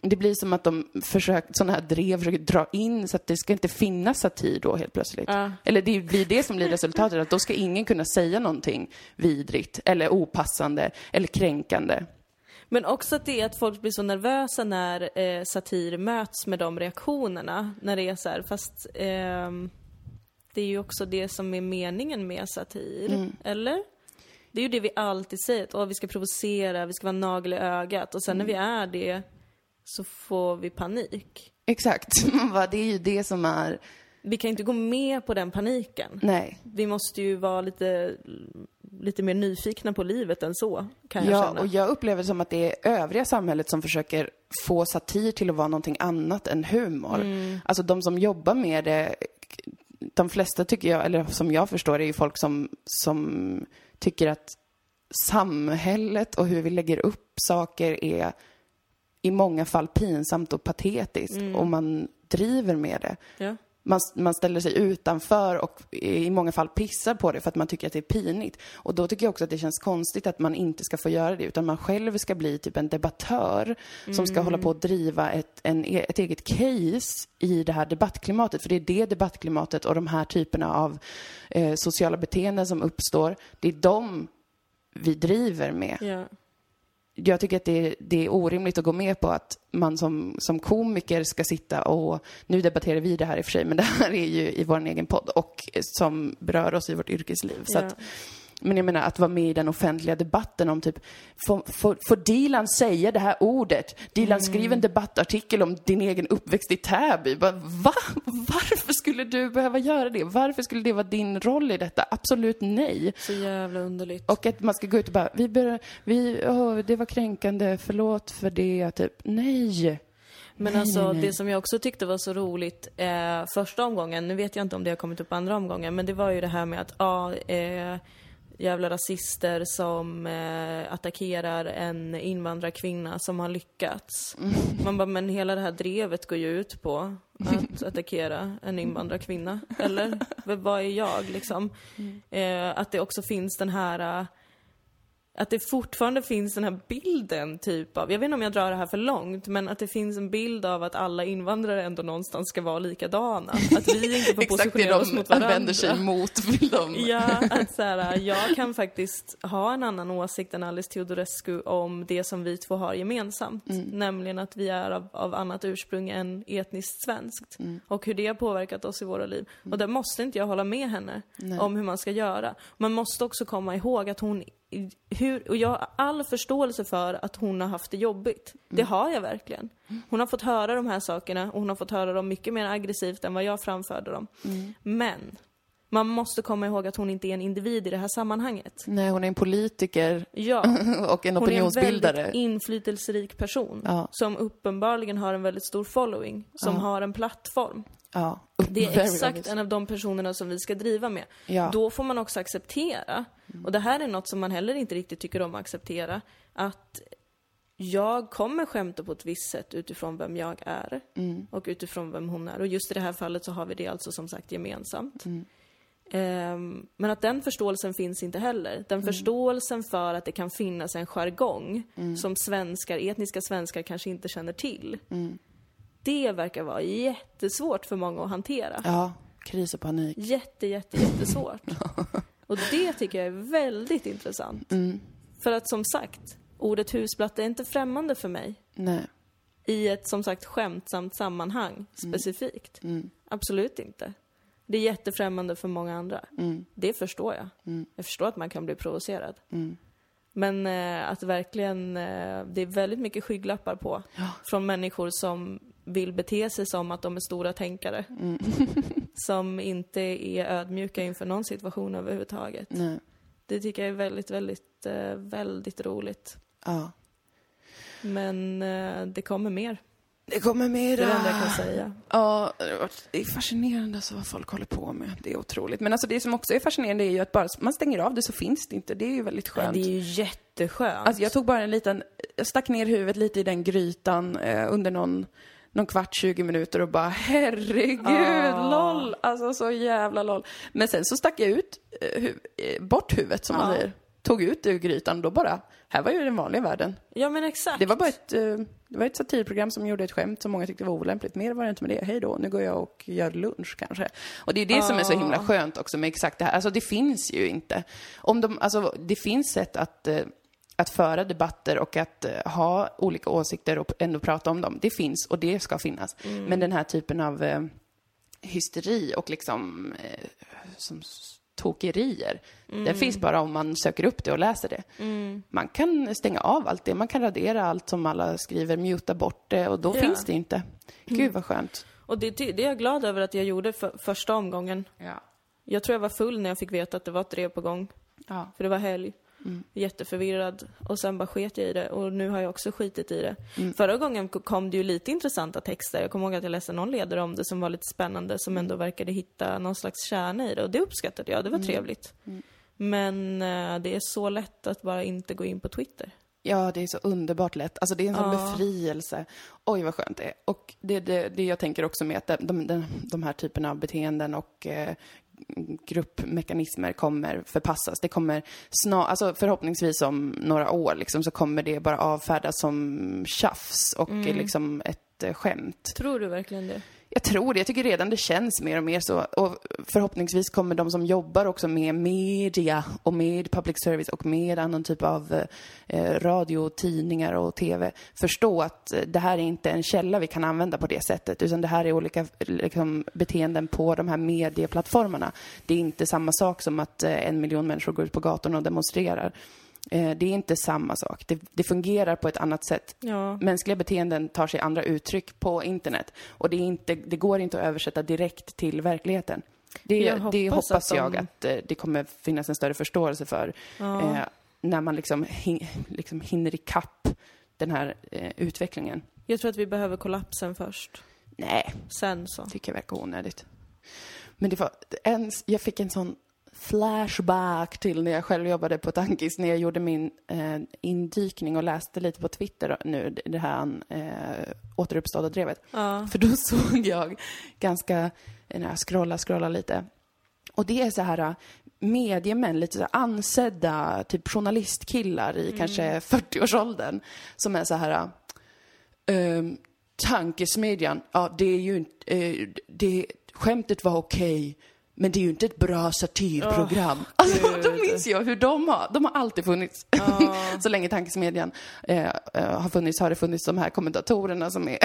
Det blir som att de försöker, sådana här drev försöker dra in så att det ska inte finnas satir då helt plötsligt. Ja. Eller det blir det som blir resultatet, att då ska ingen kunna säga någonting vidrigt eller opassande eller kränkande. Men också att det är att folk blir så nervösa när eh, satir möts med de reaktionerna. När det är så här, fast ehm, det är ju också det som är meningen med satir. Eller? Det är ju det vi alltid säger, att vi ska provocera, vi ska vara nagel i ögat. Och sen när vi är det så får vi panik. Exakt. Det är ju det som är, Vi kan inte gå med på den paniken. nej. Vi måste ju vara lite, lite mer nyfikna på livet än så, kan jag Ja, känna. och jag upplever det som att det är övriga samhället som försöker få satir till att vara någonting annat än humor. Alltså de som jobbar med det, de flesta tycker jag, eller som jag förstår det, är ju folk som, som tycker att samhället och hur vi lägger upp saker är i många fall pinsamt och patetiskt och man driver med det. Ja. Man, man ställer sig utanför och i många fall pissar på det för att man tycker att det är pinigt. Och då tycker jag också att det känns konstigt att man inte ska få göra det, utan man själv ska bli typ en debattör som ska hålla på att driva ett, en, e, ett eget case i det här debattklimatet. För det är det debattklimatet och de här typerna av eh, sociala beteenden som uppstår, det är de vi driver med Yeah jag tycker att det är, det är orimligt att gå med på att man som, som komiker ska sitta och, nu debatterar vi det här i och för sig, men det här är ju i vår egen podd och som berör oss i vårt yrkesliv. Så Ja. att, men jag menar att vara med i den offentliga debatten om typ, får, får, får Dilan säga det här ordet? Dilan skriv en debattartikel om din egen uppväxt i Täby. Va? Varför skulle du behöva göra det? Varför skulle det vara din roll i detta? Absolut nej. Så jävla underligt. Och att man ska gå ut och bara, vi bör, vi, åh, det var kränkande, förlåt för det, typ. Nej. Men Nej, alltså nej, det som jag också tyckte var så roligt eh, första omgången, nu vet jag inte om det har kommit upp andra omgången, men det var ju det här med att ja, eh, jävla rasister som eh, attackerar en invandrarkvinna som har lyckats. Mm. Man bara, men hela det här drevet går ju ut på att attackera en invandrarkvinna. Eller? Vad är jag liksom? Mm. Eh, att det också finns den här eh, att det fortfarande finns den här bilden typ av, jag vet inte om jag drar det här för långt, men att det finns en bild av att alla invandrare ändå någonstans ska vara likadana. Att vi inte får Exakt det positionera oss de mot varandra. använder sig mot, vill de. Ja, att så här, jag kan faktiskt ha en annan åsikt än Alice Teodorescu om det som vi två har gemensamt. Mm. Nämligen att vi är av, av annat ursprung än etniskt svenskt. Mm. Och hur det har påverkat oss i våra liv. Och där måste inte jag hålla med henne Nej. om hur man ska göra. Man måste också komma ihåg att hon hur, och jag har all förståelse för att hon har haft det jobbigt. Det har jag verkligen. Hon har fått höra de här sakerna och hon har fått höra dem mycket mer aggressivt än vad jag framförde dem. Men man måste komma ihåg att hon inte är en individ i det här sammanhanget. Nej, hon är en politiker Ja, och en hon är en opinionsbildare. väldigt inflytelserik person Ja. som uppenbarligen har en väldigt stor following, som Ja. har en plattform. Ja. Det är Very exakt obvious. en av de personerna som vi ska driva med. Ja. Mm. Då får man också acceptera, och det här är något som man heller inte riktigt tycker om att acceptera, att jag kommer skämta på ett visst sätt utifrån vem jag är Mm. och utifrån vem hon är. Och just i det här fallet så har vi det alltså som sagt gemensamt. Mm. Ehm, men att den förståelsen finns inte heller. Mm. Den förståelsen för att det kan finnas en jargong som svenskar, etniska svenskar kanske inte känner till. Mm. Det verkar vara jättesvårt för många att hantera. Ja, kris och panik. Jätte, jätte, jättesvårt. Och det tycker jag är väldigt intressant. Mm. För att som sagt, ordet husblatte är inte främmande för mig. Nej. I ett som sagt skämtsamt sammanhang specifikt. Absolut inte. Det är jättefrämmande för många andra. Det förstår jag. Jag förstår att man kan bli provocerad. Men eh, att verkligen, eh, det är väldigt mycket skygglappar på. Från människor som vill bete sig som att de är stora tänkare. som inte är ödmjuka inför någon situation överhuvudtaget. Nej. Det tycker jag är väldigt, väldigt, eh, väldigt roligt. Ja. Men eh, det kommer mer. Det kommer mera. Det är det enda jag kan säga. Ja, det är fascinerande alltså vad folk håller på med. Det är otroligt. Men alltså det som också är fascinerande är ju att bara man stänger av det så finns det inte. Det är ju väldigt Ja, skönt. det är ju jätteskönt. Alltså jag tog bara en liten, jag stack ner huvudet lite i den grytan eh, under någon, någon kvart, 20 minuter och bara herregud, Ah. LOL! Alltså så jävla LOL. Men sen så stack jag ut, eh, hu- eh, bort huvudet som man Ja. säger. tog ut ur grytan, då bara, här var ju den vanliga världen. Ja men exakt. Det var bara ett, eh, det var ett satirprogram som gjorde ett skämt som många tyckte var olämpligt. Mer var det inte med det. Hej då, nu går jag och gör lunch kanske. Och det är det som är så himla skönt också med exakt det här. Alltså det finns ju inte. Om de, alltså det finns sätt att att föra debatter och att eh, ha olika åsikter och ändå prata om dem. Det finns och det ska finnas. Men den här typen av eh, hysteri och liksom eh, som tokerier, det finns bara om man söker upp det och läser det. Man kan stänga av allt det, man kan radera allt som alla skriver, muta bort det och då Ja. finns det inte. Gud vad skönt. Och det, det är jag glad över att jag gjorde för, första omgången. Ja. Jag tror jag var full när jag fick veta att det var ett drev på gång. Ja. För det var helg. Jätteförvirrad. Och sen bara sket jag i det. Och nu har jag också skitit i det. Förra gången kom det ju lite intressanta texter. Jag kommer ihåg att jag läste någon ledare om det som var lite spännande. Som ändå verkade hitta någon slags kärna i det. Och det uppskattade jag. Det var trevligt. Men eh, det är så lätt att bara inte gå in på Twitter. Ja, det är så underbart lätt. Alltså det är en sån Ja. befrielse. Oj, vad skönt det är. Och det, det, det jag tänker också med att de, de, de här typerna av beteenden och eh, gruppmekanismer kommer förpassas. Det kommer snart, alltså förhoppningsvis om några år liksom, så kommer det bara avfärdas som tjafs och eh, liksom ett eh, skämt. Tror du verkligen det? Jag tror det. Jag tycker redan det känns mer och mer så. Och förhoppningsvis kommer de som jobbar också med media och med public service och med annan typ av eh, radio, tidningar och tv förstå att eh, det här är inte en källa vi kan använda på det sättet, utan det här är olika liksom, beteenden på de här medieplattformarna. Det är inte samma sak som att eh, en miljon människor går ut på gatorna och demonstrerar. Eh, det är inte samma sak. Det, det fungerar på ett annat sätt. Ja. Mänskliga beteenden tar sig andra uttryck på internet. Och det, är inte, det går inte att översätta direkt till verkligheten. Det, Jag det hoppas hoppas att jag de- att eh, det kommer finnas en större förståelse för. Eh, när man liksom, hin, liksom hinner ikapp den här eh, utvecklingen. Jag tror att vi behöver kollapsen först. Nej, Sen så. tycker jag verkar onödigt. Men det var en, jag fick en sån flashback till när jag själv jobbade på Tankis, när jag gjorde min eh, indykning och läste lite på Twitter nu, det- här eh, återuppstådda drevet. För då såg jag ganska, när jag scrollade, scrollade lite, och det är så här äh, mediemän, lite så här ansedda typ journalistkillar i kanske 40-årsåldern som är så här ehm, tankesmedjan, ja det är ju inte, eh, det, skämtet var okej, men det är ju inte ett bra satirprogram. alltså, då minns jag hur de har, de har alltid funnits. så länge tankesmedjan eh, eh, har funnits har det funnits de här kommentatorerna som är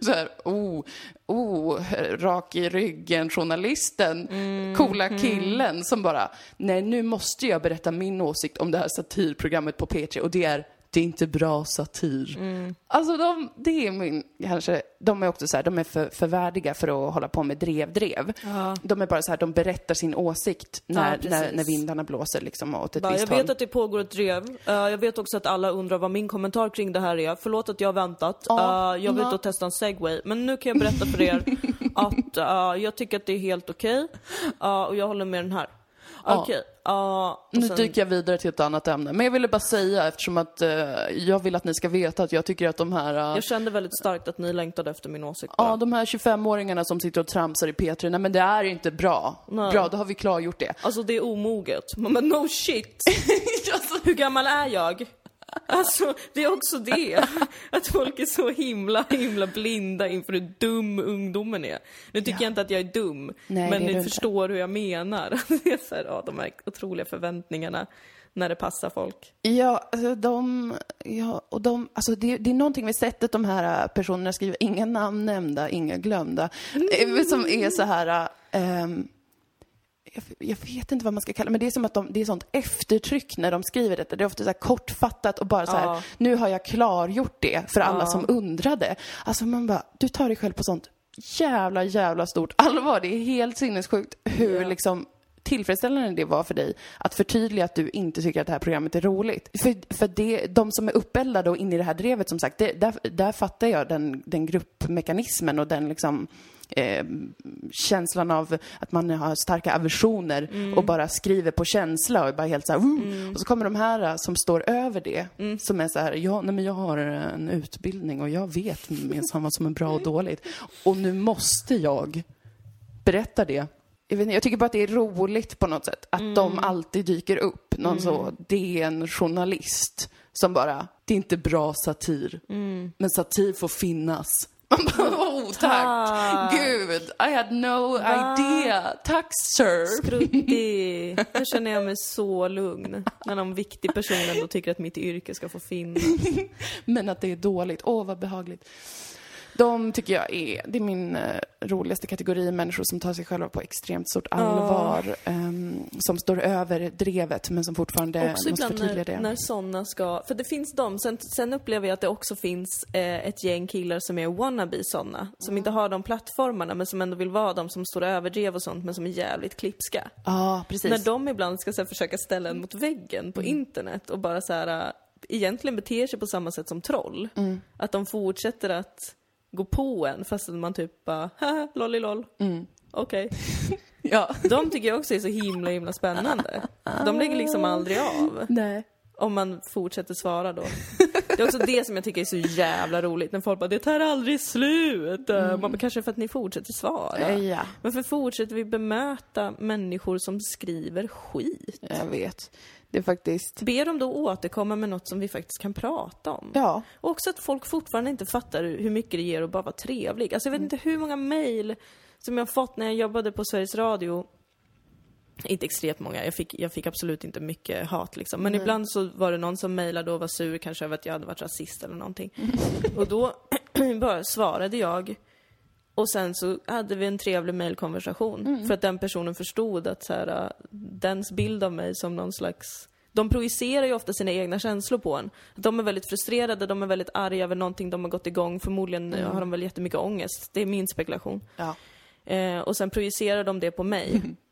så här, oh, oh, rak i ryggen, journalisten, coola killen som bara, nej nu måste jag berätta min åsikt om det här satirprogrammet på P3 och det är det är inte bra satir. Alltså de, det är min, kanske, de är också så här, de är för, för värdiga för att hålla på med drev-drev. De är bara så här, de berättar sin åsikt när, precis. när, när vindarna blåser liksom åt ett Bara, visst jag håll. vet att det pågår ett drev. Eh, jag vet också att alla undrar vad min kommentar kring det här är. Förlåt att jag har väntat. Ja, Eh, jag vill ja. testa en segway. Men nu kan jag berätta för er att eh, jag tycker att det är helt okej. Eh, och jag håller med den här. Ja. Okej. och Nu sen- dyker jag vidare till ett annat ämne. Men jag ville bara säga, eftersom att eh, jag vill att ni ska veta att jag tycker att de här... eh, Jag kände väldigt starkt att ni längtade efter min åsikt. Ja, bara. de här 25-åringarna som sitter och tramsar i P3, nej men det är inte bra. Nej. Bra, då har vi klargjort det. Alltså det är omoget. Men no shit! Hur gammal är jag? Alltså, det är också det. Att folk är så himla, himla blinda inför hur dum ungdomen är. Nu tycker jag inte att jag är dum, Nej, men ni du inte. förstår hur jag menar. Det är så här, ja, de här otroliga förväntningarna när det passar folk. Ja, alltså de, ja, och de, alltså det, det är någonting med sättet de här personerna skriver, inga namn nämnda, inga glömda, eh, som är så här, ehm, jag, jag vet inte vad man ska kalla det, men det är som att de, det är sånt eftertryck när de skriver detta. Det är ofta så kortfattat och bara så här, Ja. nu har jag klargjort det för alla som undrade. Alltså man bara, du tar dig själv på sånt jävla, jävla stort allvar. Det är helt sinnessjukt hur Ja. liksom tillfredsställande det var för dig att förtydliga att du inte tycker att det här programmet är roligt. För, för det, de som är uppeldade och inne i det här drevet, som sagt, det, där, där fattar jag den, den gruppmekanismen och den liksom eh, känslan av att man har starka aversioner och bara skriver på känsla och bara helt så här, "Woo!" Och så kommer de här eh, som står över det, som är så här, ja, nej men jag har en utbildning och jag vet minsann vad som är bra och dåligt. Och nu måste jag berätta det jag, inte, jag tycker bara att det är roligt på något sätt. Att de alltid dyker upp. Någon så DN-journalist som bara, det är inte bra satir. Men satir får finnas. Man bara, oh tack! Gud, I had no idea. Tack sir! Skruttig. Nu känner jag mig så lugn. När någon viktig person ändå tycker att mitt yrke ska få finnas. Men att det är dåligt. Åh, vad behagligt. De tycker jag är, det är min eh, roligaste kategori, människor som tar sig själva på extremt stort allvar. ehm, som står över drevet, men som fortfarande Också måste förtydliga när, det. när sådana ska, för det finns de, sen, sen upplever jag att det också finns eh, ett gäng killar som är wannabe sådana, som inte har de plattformarna men som ändå vill vara de som står över drev och sånt men som är jävligt klipska. Ja, precis. När de ibland ska så försöka ställa en mot väggen på internet och bara så här, äh, egentligen beter sig på samma sätt som troll. Att de fortsätter att gå på en fast att man typ bara, haha, lollilol. Okej. Ja. De tycker jag också är så himla himla spännande. De lägger liksom aldrig av. Nej. Om man fortsätter svara då. Det är också det som jag tycker är så jävla roligt när folk bara “det tar aldrig slut”. Man bara, kanske för att ni fortsätter svara. Eh, Ja, Varför fortsätter vi bemöta människor som skriver skit? jag vet. Det är faktiskt... Be dem då återkomma med något som vi faktiskt kan prata om. Ja. Och också att folk fortfarande inte fattar hur mycket det ger att bara vara trevlig. Alltså jag vet inte hur många mejl som jag fått när jag jobbade på Sveriges Radio. Inte extremt många, jag fick, jag fick absolut inte mycket hat liksom. Men ibland så var det någon som mejlade och var sur kanske över att jag hade varit rasist eller någonting. och då bara svarade jag. Och sen så hade vi en trevlig mejlkonversation. För att den personen förstod att så här, äh, dens bild av mig som någon slags de projicerar ju ofta sina egna känslor på en. De är väldigt frustrerade, de är väldigt arga över någonting de har gått igång. Förmodligen eh, har de väl jättemycket ångest. Det är min spekulation. Ja. Eh, och sen projicerar de det på mig.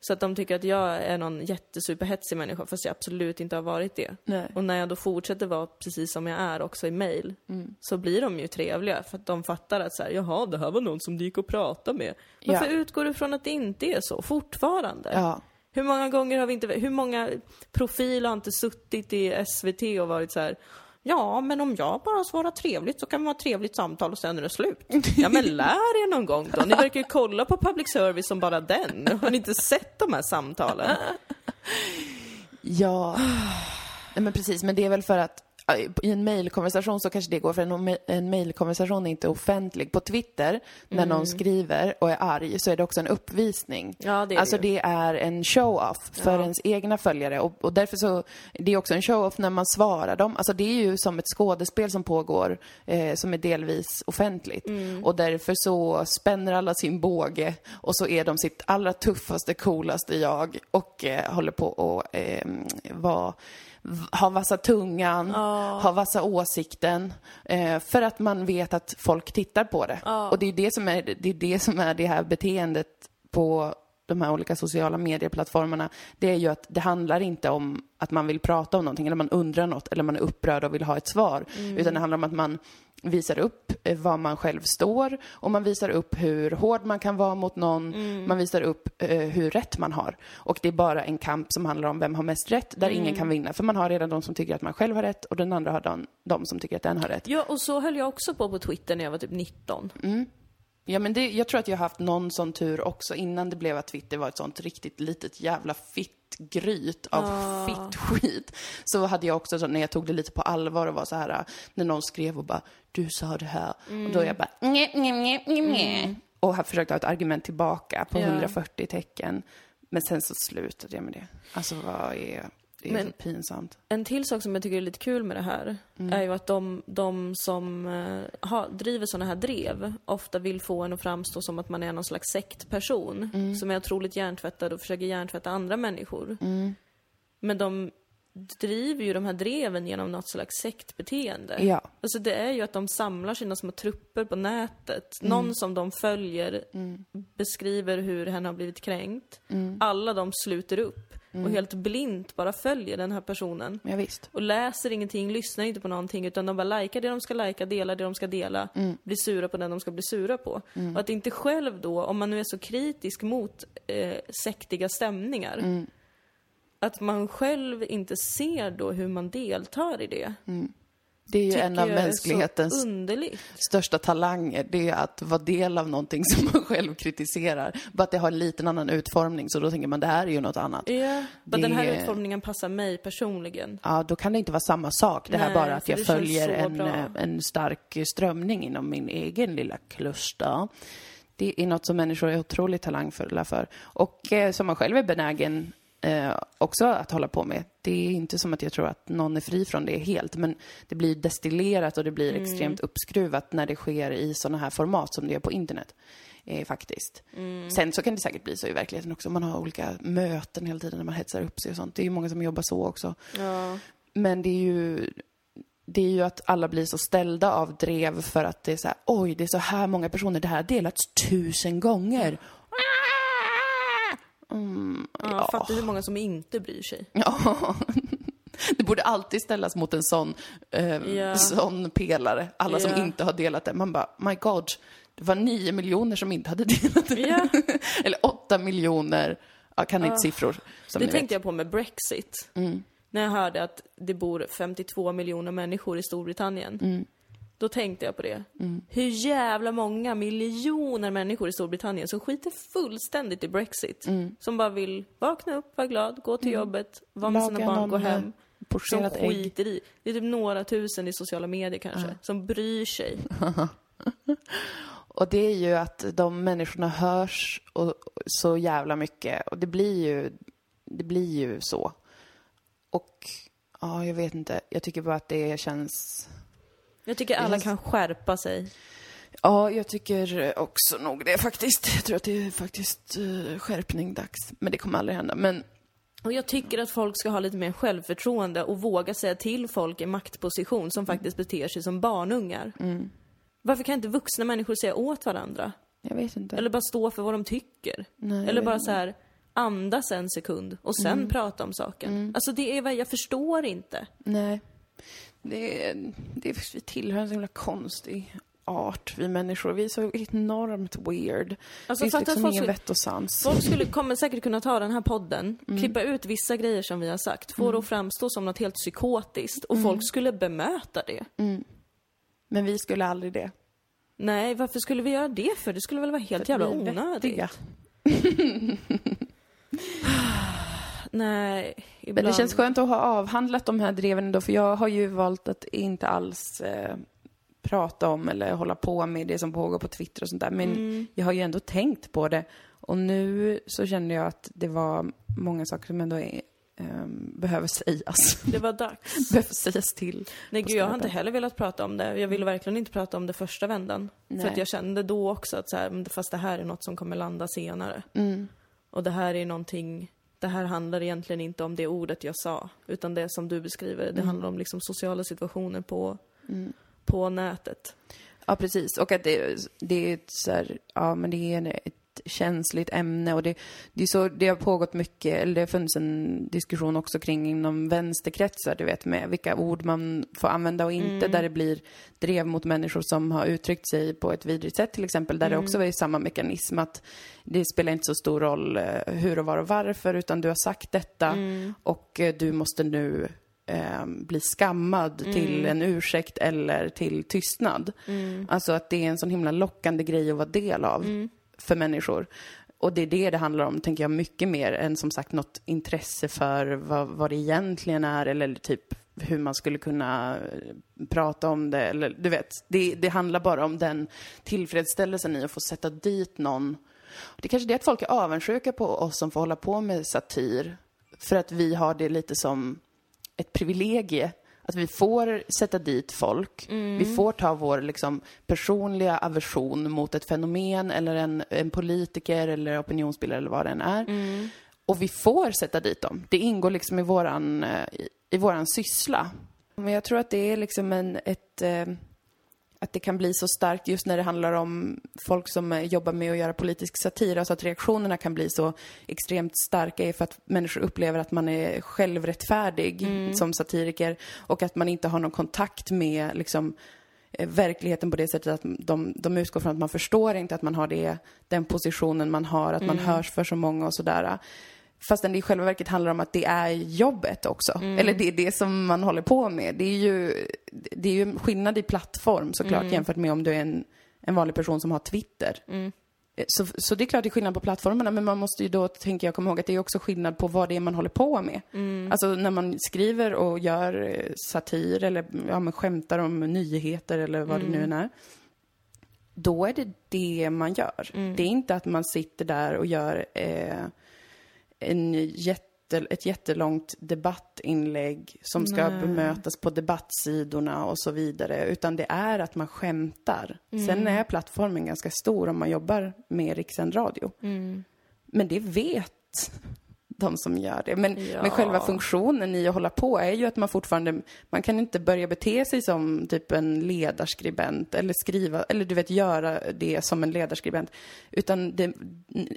Så att de tycker att jag är någon jättesuperhetsig människa, fast jag absolut inte har varit det. Nej. Och när jag då fortsätter vara precis som jag är också i mail, så blir de ju trevliga. För att de fattar att så här, jaha, det här var någon som det gick att prata med. Varför Ja. utgår du från att det inte är så, fortfarande? Ja. Hur många gånger har vi inte, hur många profiler har inte suttit i SVT och varit så här Ja, men om jag bara svarar trevligt så kan vi ha ett trevligt samtal och sen är det slut. Ja, men lär er någon gång då. Ni verkar ju kolla på public service som bara den. Har ni inte sett de här samtalen? Ja, Nej, men precis. Men det är väl för att i en mejlkonversation så kanske det går, för en, en mejlkonversation är inte offentlig. På Twitter, när någon skriver och är arg, så är det också en uppvisning. Ja, det är det alltså ju. det är en show-off för Ja. ens egna följare. Och, och därför så, det är också en show-off när man svarar dem. Alltså det är ju som ett skådespel som pågår, eh, som är delvis offentligt. Mm. Och därför så spänner alla sin båge och så är de sitt allra tuffaste, coolaste jag och eh, håller på att eh, vara ha vassa tungan, ha vassa åsikten. Eh, för att man vet att folk tittar på det. Och det är det, som är, det är det som är det här beteendet på de här olika sociala medieplattformarna. Det är ju att det handlar inte om att man vill prata om någonting, eller man undrar något, eller man är upprörd och vill ha ett svar. Utan det handlar om att man visar upp eh, var man själv står och man visar upp hur hård man kan vara mot någon. Man visar upp eh, hur rätt man har. Och det är bara en kamp som handlar om vem har mest rätt, där ingen kan vinna. För man har redan de som tycker att man själv har rätt och den andra har de, de som tycker att den har rätt. Ja, och så höll jag också på på Twitter när jag var typ 19. Ja, men det, jag tror att jag har haft någon sån tur också innan det blev att Twitter var ett sånt riktigt litet jävla fittgryt av fittskit. Så hade jag också, så, när jag tog det lite på allvar och var så här, när någon skrev och bara, du sa det här. Och då är jag bara, nj, nj, nj, nj, nj. Och har försökt ha ett argument tillbaka på Ja. 140 tecken. Men sen så slutade jag med det. Alltså vad är, det är Men- så pinsamt. En till sak som jag tycker är lite kul med det här är ju att de, de som eh, har, driver såna här drev ofta vill få en att framstå som att man är någon slags sektperson som är otroligt hjärntvättad och försöker hjärntvätta andra människor. Men de driver ju de här dreven genom något slags sektbeteende. Ja. Alltså det är ju att de samlar sina små trupper på nätet. Någon som de följer beskriver hur hen har blivit kränkt. Alla de sluter upp och helt blint bara följer den här personen. Ja, visst. Och läser ingenting, lyssnar inte på någonting utan de bara likar det de ska lika, delar det de ska dela, blir sura på den de ska bli sura på. Och att inte själv då, om man nu är så kritisk mot eh, sektiga stämningar, att man själv inte ser då hur man deltar i det. Det är ju en av mänsklighetens största talanger, det är att vara del av någonting som man själv kritiserar. Bara att det har en liten annan utformning, så då tänker man det här är ju något annat. Ja, men den här utformningen passar mig personligen. Ja, då kan det inte vara samma sak. Det här Nej, bara att jag följer en, eh, en stark strömning inom min egen lilla kluster. Det är något som människor är otroligt talangfulla för. Och eh, som man själv är benägen eh, också att hålla på med. Det är inte som att jag tror att någon är fri från det helt, men det blir destillerat och det blir extremt uppskruvat när det sker i sådana här format som det är på internet. Eh, faktiskt. Sen så kan det säkert bli så i verkligheten också. Man har olika möten hela tiden när man hetsar upp sig och sånt. Det är ju många som jobbar så också. Ja. Men det är ju det är ju att alla blir så ställda av drev för att det är så här, oj, det är så här många personer, det här har delats tusen gånger. Mm, Ja, ja. Fattar hur många som inte bryr sig. ja. Det borde alltid ställas mot en sån, eh, Ja. sån pelare. Alla som Ja. inte har delat det. Man bara, my God, det var nio miljoner som inte hade delat det. Ja. Eller åtta miljoner, jag kan inte siffror. Som Det tänkte vet. Mm. jag på med Brexit. När jag hörde att det bor 52 miljoner människor i Storbritannien. Mm. Då tänkte jag på det. Hur jävla många miljoner människor i Storbritannien som skiter fullständigt i Brexit. Mm. Som bara vill vakna upp, vara glad, gå till jobbet, vara med sina barn, gå hem. eh, Som ägg. skiter i. Det är typ några tusen i sociala medier kanske, som bryr sig. Och det är ju att de människorna hörs och, så jävla mycket. Och det blir ju, det blir ju så. Och ja, jag vet inte. Jag tycker bara att det känns... Jag tycker alla kan skärpa sig. Ja, jag tycker också nog det faktiskt. Jag tror att det är faktiskt uh, skärpning dags. Men det kommer aldrig hända. Men Och jag tycker att folk ska ha lite mer självförtroende och våga säga till folk i maktposition som faktiskt beter sig som barnungar. Mm. Varför kan inte vuxna människor säga åt varandra? jag vet inte. Eller bara stå för vad de tycker? Nej, Eller bara så här andas en sekund och sen Mm. prata om saken. Alltså det är vad jag förstår inte. Nej. Det det vi tillhör en så himla konstig art, vi människor. Vi är så enormt weird. Alltså, det finns liksom ingen skulle- vett och sans. Folk skulle, kommer säkert kunna ta den här podden, Mm. klippa ut vissa grejer som vi har sagt, få det att framstå som något helt psykotiskt och Mm. folk skulle bemöta det. Men vi skulle aldrig det. Nej, varför skulle vi göra det för? Det skulle väl vara helt jävla Vi är onödigt? Nej, ibland. Men det känns skönt att ha avhandlat de här dreven då, för jag har ju valt att inte alls eh, prata om eller hålla på med det som pågår på Twitter och sånt där. Men Mm. jag har ju ändå tänkt på det. Och nu så kände jag att det var många saker som ändå är, ehm, behöver sägas. Det var dags. behöver sägas till. Nej gud, jag har inte heller velat prata om det. Jag ville verkligen inte prata om det första vändan. För Nej. att jag kände då också att så här, fast det här är något som kommer landa senare. Mm. Och det här är någonting, det här handlar egentligen inte om det ordet jag sa. Utan det som du beskriver, det Mm. handlar om liksom sociala situationer på, på nätet. Ja, precis. Och att det, det är ett så här, ja men det är ett känsligt ämne och det, det är så, det har pågått mycket, eller det har funnits en diskussion också kring inom vänsterkretsar, du vet, med vilka ord man får använda och inte, där det blir drev mot människor som har uttryckt sig på ett vidrigt sätt till exempel, där det också är samma mekanism att det spelar inte så stor roll eh, hur och var och varför, utan du har sagt detta och eh, du måste nu eh, bli skammad till en ursäkt eller till tystnad. Alltså att det är en sån himla lockande grej att vara del av för människor. Och det är det det handlar om, tänker jag, mycket mer än som sagt något intresse för vad, vad det egentligen är eller typ hur man skulle kunna eh, prata om det. Eller, du vet, det, det handlar bara om den tillfredsställelsen i att få sätta dit någon. Det är kanske är det att folk är avundsjuka på oss som får hålla på med satir. För att vi har det lite som ett privilegie. Att vi får sätta dit folk. Vi får ta vår liksom, personliga aversion mot ett fenomen eller en, en politiker eller opinionsbildare eller vad det än är. Och vi får sätta dit dem. Det ingår liksom i våran, eh, i, i våran syssla. Men jag tror att det är liksom en, ett... Att det kan bli så starkt just när det handlar om folk som eh, jobbar med att göra politisk satir. Alltså att reaktionerna kan bli så extremt starka är för att människor upplever att man är självrättfärdig som satiriker och att man inte har någon kontakt med liksom, eh, verkligheten på det sättet att de, de utgår från att man förstår inte att man har det, den positionen man har, att man hörs för så många och sådär. Fastän det i själva verket handlar om att det är jobbet också. Mm. Eller det är det som man håller på med. Det är ju, det är ju skillnad i plattform såklart Mm. jämfört med om du är en, en vanlig person som har Twitter. Mm. Eh, Så, så det är klart det är skillnad på plattformarna, men man måste ju då, tänker jag, komma ihåg att det är också skillnad på vad det är man håller på med. Mm. Alltså när man skriver och gör eh, satir eller ja, men skämtar om nyheter eller vad det nu än är. Då är det det man gör. Det är inte att man sitter där och gör eh, en jätte, ett jättelångt debattinlägg som ska Nej. bemötas på debattsidorna och så vidare. Utan det är att man skämtar. Sen är plattformen ganska stor om man jobbar med rikssänd radio. Men det vet de som gör det. Men, Ja. men själva funktionen i att hålla på är ju att man fortfarande, man kan inte börja bete sig som typ en ledarskribent eller skriva, eller du vet göra det som en ledarskribent. Utan det,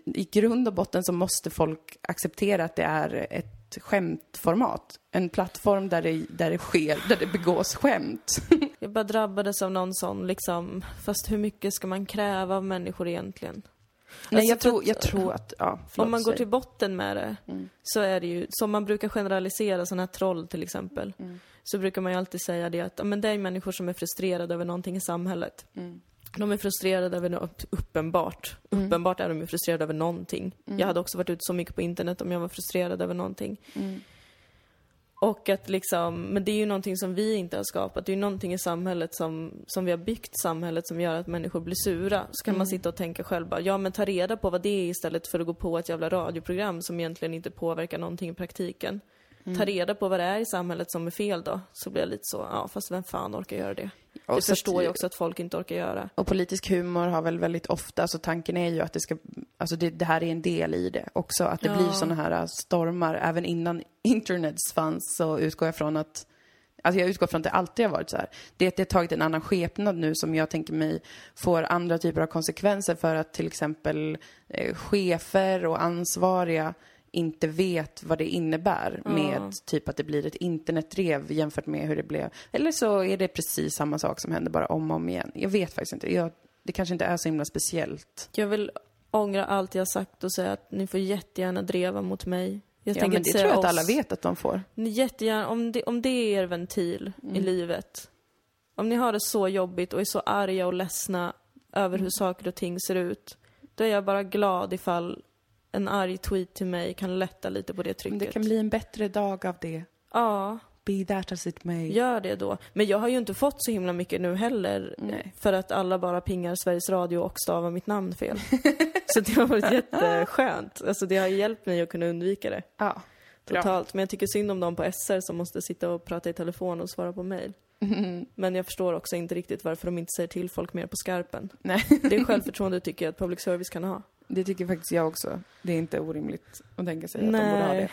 i grund och botten så måste folk acceptera att det är ett skämtformat. En plattform där det, där det sker, där det begås skämt. Jag bara drabbades av någon sån liksom, fast hur mycket ska man kräva av människor egentligen? Nej, Alltså, jag för tror, jag tror att, ja, förlåt, Om man går till botten med det, så är det ju, som man brukar generalisera sådana här troll till exempel, så brukar man ju alltid säga det att ja, men det är människor som är frustrerade över någonting i samhället. De är frustrerade över något, uppenbart. Uppenbart är de ju frustrerade över någonting. Jag hade också varit ute så mycket på internet om jag var frustrerad över någonting. Och att liksom, men det är ju någonting som vi inte har skapat. Det är ju någonting i samhället som, som vi har byggt samhället som gör att människor blir sura. Så kan man sitta och tänka själv bara, ja men ta reda på vad det är istället för att gå på ett jävla radioprogram som egentligen inte påverkar någonting i praktiken. Ta reda på vad det är i samhället som är fel då. Så blir jag lite så, ja fast vem fan orkar göra det? Och det förstår jag också att folk inte orkar göra. Och politisk humor har väl väldigt ofta, alltså tanken är ju att det ska, alltså det, det här är en del i det också, att det Ja. blir sådana här äh, stormar. Även innan internet fanns så utgår jag från att, alltså jag utgår från att det alltid har varit så här. Det att det har tagit en annan skepnad nu som jag tänker mig får andra typer av konsekvenser för att till exempel eh, chefer och ansvariga inte vet vad det innebär med typ att det blir ett internetdrev jämfört med hur det blev. Eller så är det precis samma sak som händer bara om och om igen. Jag vet faktiskt inte. Jag, det kanske inte är så himla speciellt. Jag vill ångra allt jag sagt och säga att ni får jättegärna dreva mot mig. Jag Ja, men det tror jag att oss. alla vet att de får. Ni jättegärna, om det, om det är er ventil i livet, om ni har det så jobbigt och är så arga och ledsna över hur saker och ting ser ut, då är jag bara glad ifall en arg tweet till mig kan lätta lite på det Men trycket. det kan bli en bättre dag av det. Ja, Be that as it may. gör det då. Men jag har ju inte fått så himla mycket nu heller, Nej. för att alla bara pingar Sveriges Radio och stavar mitt namn fel. så det har varit jätteskönt. Alltså det har hjälpt mig att kunna undvika det. Ja. Totalt. Men jag tycker synd om dem på SR som måste sitta och prata i telefon och svara på mejl. Men jag förstår också inte riktigt varför de inte säger till folk mer på skarpen. Nej, Det förtroende tycker jag att public service kan ha. Det tycker faktiskt jag också. Det är inte orimligt att tänka sig att de borde ha Nej. det.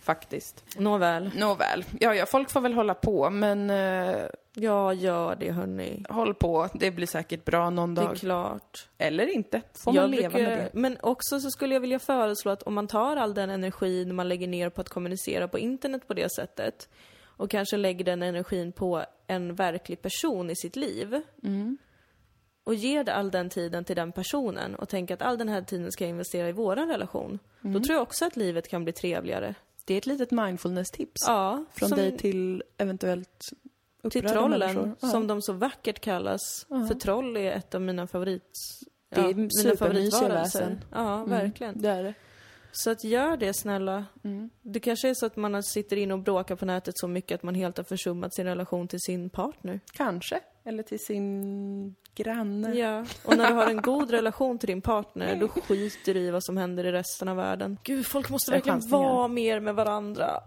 Faktiskt. Nåväl. Nåväl. Ja, ja, folk får väl hålla på, men eh, Ja, gör det hörni. håll på. Det blir säkert bra någon Det är dag. klart. Eller inte. Får Jag man leva brukar- med det. Men också så skulle jag vilja föreslå att om man tar all den energin man lägger ner på att kommunicera på internet på det sättet och kanske lägger den energin på en verklig person i sitt liv och ger all den tiden till den personen och tänker att all den här tiden ska jag investera i våran relation. Då tror jag också att livet kan bli trevligare. Det är ett litet mindfulness-tips. Ja, Från som dig till eventuellt till trollen. Ja. som de så vackert kallas. För troll är ett av mina favorit... Det är ja, mina favoritvarelser. Ja, verkligen. Det är det. Så att gör det snälla. Mm. Det kanske är så att man sitter inne och bråkar på nätet så mycket att man helt har försummat sin relation till sin partner. Kanske. Eller till sin granne. Ja, och när du har en god relation till din partner, då skiter du i vad som händer i resten av världen. Gud, folk måste verkligen vara mer med varandra.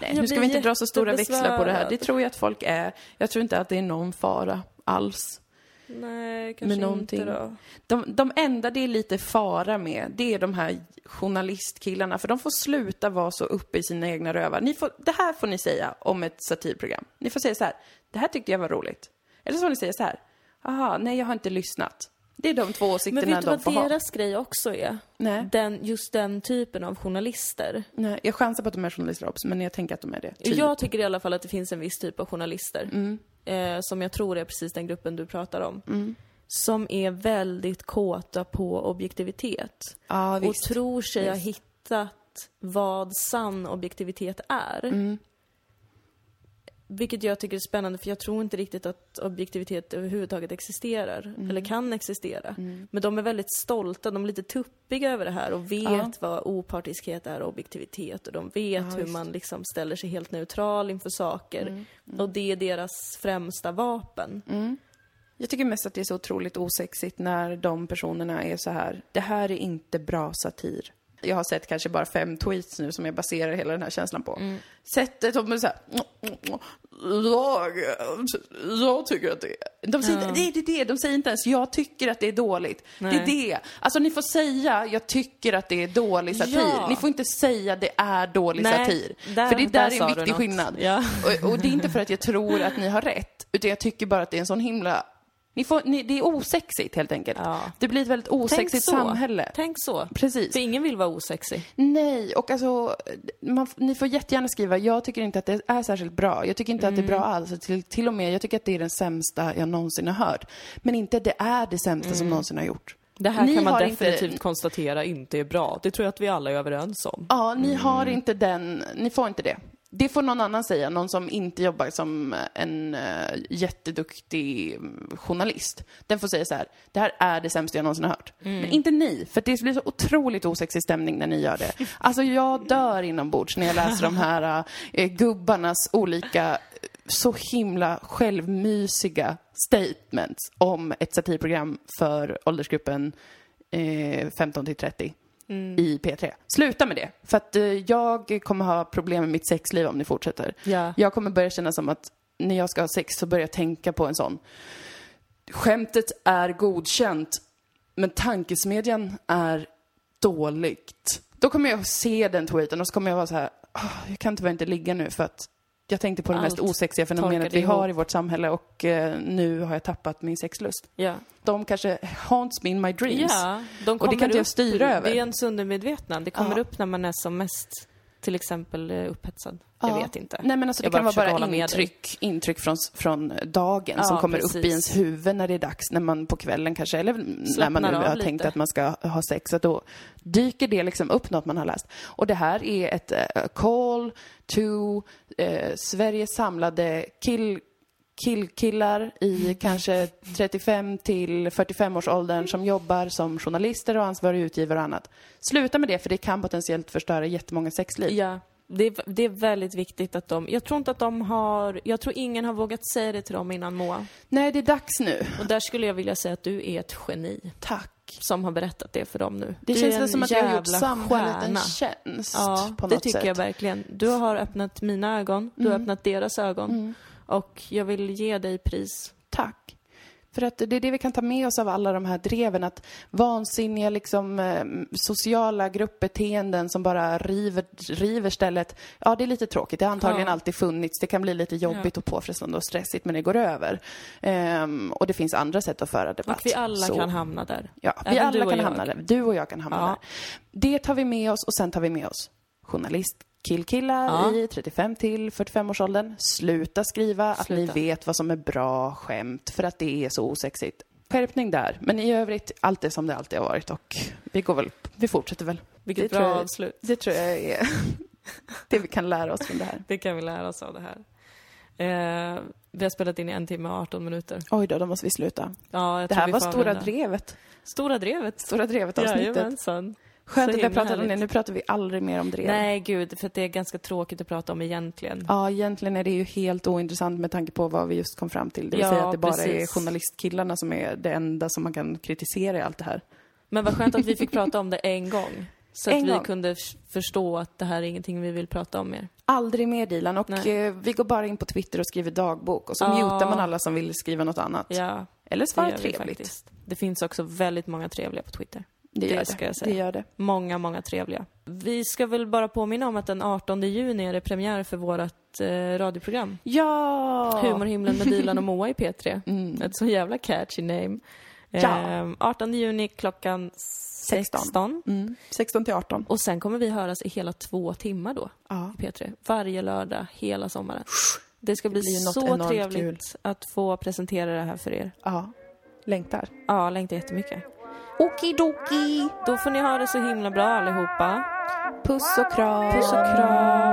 Nej, Jag nu ska vi inte dra så stora växlar på det här. Det tror jag att folk är. Jag tror inte att det är någon fara alls. Nej, kanske med någonting. inte då. De, de enda det är lite fara med, det är de här journalistkillarna. För de får sluta vara så uppe i sina egna rövar. Ni får, det här får ni säga om ett satirprogram. Ni får säga så här, det här tyckte jag var roligt. Eller så får ni säga så här, aha, nej jag har inte lyssnat. Det är de två Men åsikterna vet du de vad får ha. deras grej också är? Nej. Den, just den typen av journalister. Nej, jag chansar på att de är journalister också, men jag tänker att de är det. Typ. Jag tycker i alla fall att det finns en viss typ av journalister. Mm. Eh, som jag tror är precis den gruppen du pratar om. Som är väldigt kåta på objektivitet. Ja, och tror sig ha Visst. hittat vad sann objektivitet är. Mm. Vilket jag tycker är spännande för jag tror inte riktigt att objektivitet överhuvudtaget existerar. Mm. Eller kan existera. Men de är väldigt stolta, de är lite tuppiga över det här och vet Ja. vad opartiskhet är och objektivitet. Och de vet Ja, hur man liksom ställer sig helt neutral inför saker. Mm. Och det är deras främsta vapen. Jag tycker mest att det är så otroligt osexigt när de personerna är så här. Det här är inte bra satir. Jag har sett kanske bara fem tweets nu som jag baserar hela den här känslan på. Sättet de är så här. Jag, jag tycker att det är... De säger, Ja. det är det, det, de säger inte ens jag tycker att det är dåligt. Det är Nej. det. Alltså ni får säga jag tycker att det är dålig satir. Ja. Ni får inte säga det är dålig Nej, satir. där- för det där, där är en viktig skillnad. Ja. Och, och det är inte för att jag tror att ni har rätt, utan jag tycker bara att det är en sån himla... Ni får, ni, det är osexigt helt enkelt. Ja. Det blir ett väldigt osexigt så. samhälle. Tänk så. Precis. För ingen vill vara osexig. Nej, och alltså, man, ni får jättegärna skriva, jag tycker inte att det är särskilt bra. Jag tycker inte att det är bra Mm. alls. Till, till och med, jag tycker att det är den sämsta jag någonsin har hört. Men inte det är det sämsta som någonsin har gjort. Mm. Det här Ni kan man har inte- definitivt konstatera inte är bra. Det tror jag att vi alla är överens om. Ja, ni har Mm. inte den, ni får inte det. Det får någon annan säga, någon som inte jobbar som en uh, jätteduktig mm, journalist. Den får säga så här, det här är det sämsta jag någonsin har hört. Mm. Men inte ni, för det blir så otroligt osexig stämning när ni gör det. Alltså jag dör inombords när jag läser de här uh, gubbarnas olika, eh, så himla självmysiga statements om ett satirprogram för åldersgruppen eh, 15 till 30 i P3. Sluta med det, för att eh, jag kommer ha problem med mitt sexliv om ni fortsätter. Ja. Jag kommer börja känna som att när jag ska ha sex så börjar jag tänka på en sån. Skämtet är godkänt, men tankesmedjan är dåligt. Då kommer jag se den tweeten och så kommer jag vara så här, "Åh, jag kan tyvärr inte ligga nu för att jag tänkte på det mest Allt osexiga fenomenet vi har ihop. i vårt samhälle och eh, nu har jag tappat min sexlust. Ja. De kanske haunts me in my dreams. Ja, de Och det kan inte jag styra över. Det är ens undermedvetna. Det kommer Ja. upp när man är som mest, till exempel eh, upphetsad. Jag Ja. vet inte. Nej men alltså Jag det kan vara bara intryck, intryck från, från dagen Ja, som kommer upp i precis. ens huvud när det är dags, när man på kvällen kanske, eller när man Slappnar nu har lite. tänkt att man ska ha sex, att då dyker det liksom upp något man har läst. Och det här är ett eh, call to eh, Sveriges samlade kill killkillar i kanske 35 till 45 års åldern som jobbar som journalister och ansvariga utgivare och annat. Sluta med det, för det kan potentiellt förstöra jättemånga sexliv. Ja, det är, det är väldigt viktigt att de... Jag tror inte att de har... Jag tror ingen har vågat säga det till dem innan Moa. Nej, det är dags nu. Och där skulle jag vilja säga att du är ett geni Tack. som har berättat det för dem nu. Det du känns en som att jag har gjort samhället en stjärna. tjänst Ja, på det något tycker sätt. jag verkligen. Du har öppnat mina ögon, du har Mm. öppnat deras ögon. Och jag vill ge dig pris. Tack. För att det är det vi kan ta med oss av alla de här dreven, att vansinniga liksom, eh, sociala gruppbeteenden som bara river, river stället. Ja, det är lite tråkigt. Det har antagligen Ja. alltid funnits. Det kan bli lite jobbigt och påfrestande och stressigt, men det går över. Ehm, och det finns andra sätt att föra debatt. Och vi alla Så- kan hamna där. Ja, vi Även alla kan jag. hamna där. Du och jag kan hamna Ja. där. Det tar vi med oss och sen tar vi med oss journalist killkillar Ja. i 35 till 45 års åldern. Sluta skriva att Sluta. ni vet vad som är bra skämt för att det är så osexigt. Skärpning där. Men i övrigt, allt är som det alltid har varit och vi går väl, vi fortsätter väl. Vilket Det bra jag- avslut. Det tror jag är det vi kan lära oss från det här. Det kan vi lära oss av det här. Eh, vi har spelat in i en timme och 18 minuter. Oj då, då måste vi sluta. Ja, Det här var Stora. Drevet. Stora drevet. Stora Drevet-avsnittet. Jajamensan. Skönt att vi har pratat om det. Nu pratar vi aldrig mer om drev. Nej, gud, för att det är ganska tråkigt att prata om egentligen. Ja, egentligen är det ju helt ointressant med tanke på vad vi just kom fram till. Det vill Ja, säga att det bara precis. är journalistkillarna som är det enda som man kan kritisera i allt det här. Men vad skönt att vi fick prata om det en gång. Så En att vi gång. kunde förstå att det här är ingenting vi vill prata om mer. Aldrig mer Dilan. Och eh, vi går bara in på Twitter och skriver dagbok och så Ja. mutar man alla som vill skriva något annat. Ja, Eller det svara trevligt. faktiskt. Det finns också väldigt många trevliga på Twitter. Det, Det gör ska det. jag säga. Det gör det. Många, många trevliga. Vi ska väl bara påminna om att den 18 juni är det premiär för vårt eh, radioprogram. Ja! Humorhimlen med Dilan och Moa i P3. Mm. Ett så jävla catchy name. Ja. Eh, 18 juni klockan 16. 16. Mm. 16 till 18. Och sen kommer vi höras i hela två timmar då Ja. i P3. Varje lördag hela sommaren. Det ska bli något så trevligt kul. att få presentera det här för er. ja. Längtar. Ja, längtar jättemycket. Okidoki! Då får ni ha det så himla bra allihopa. Puss och kram! Puss och kram!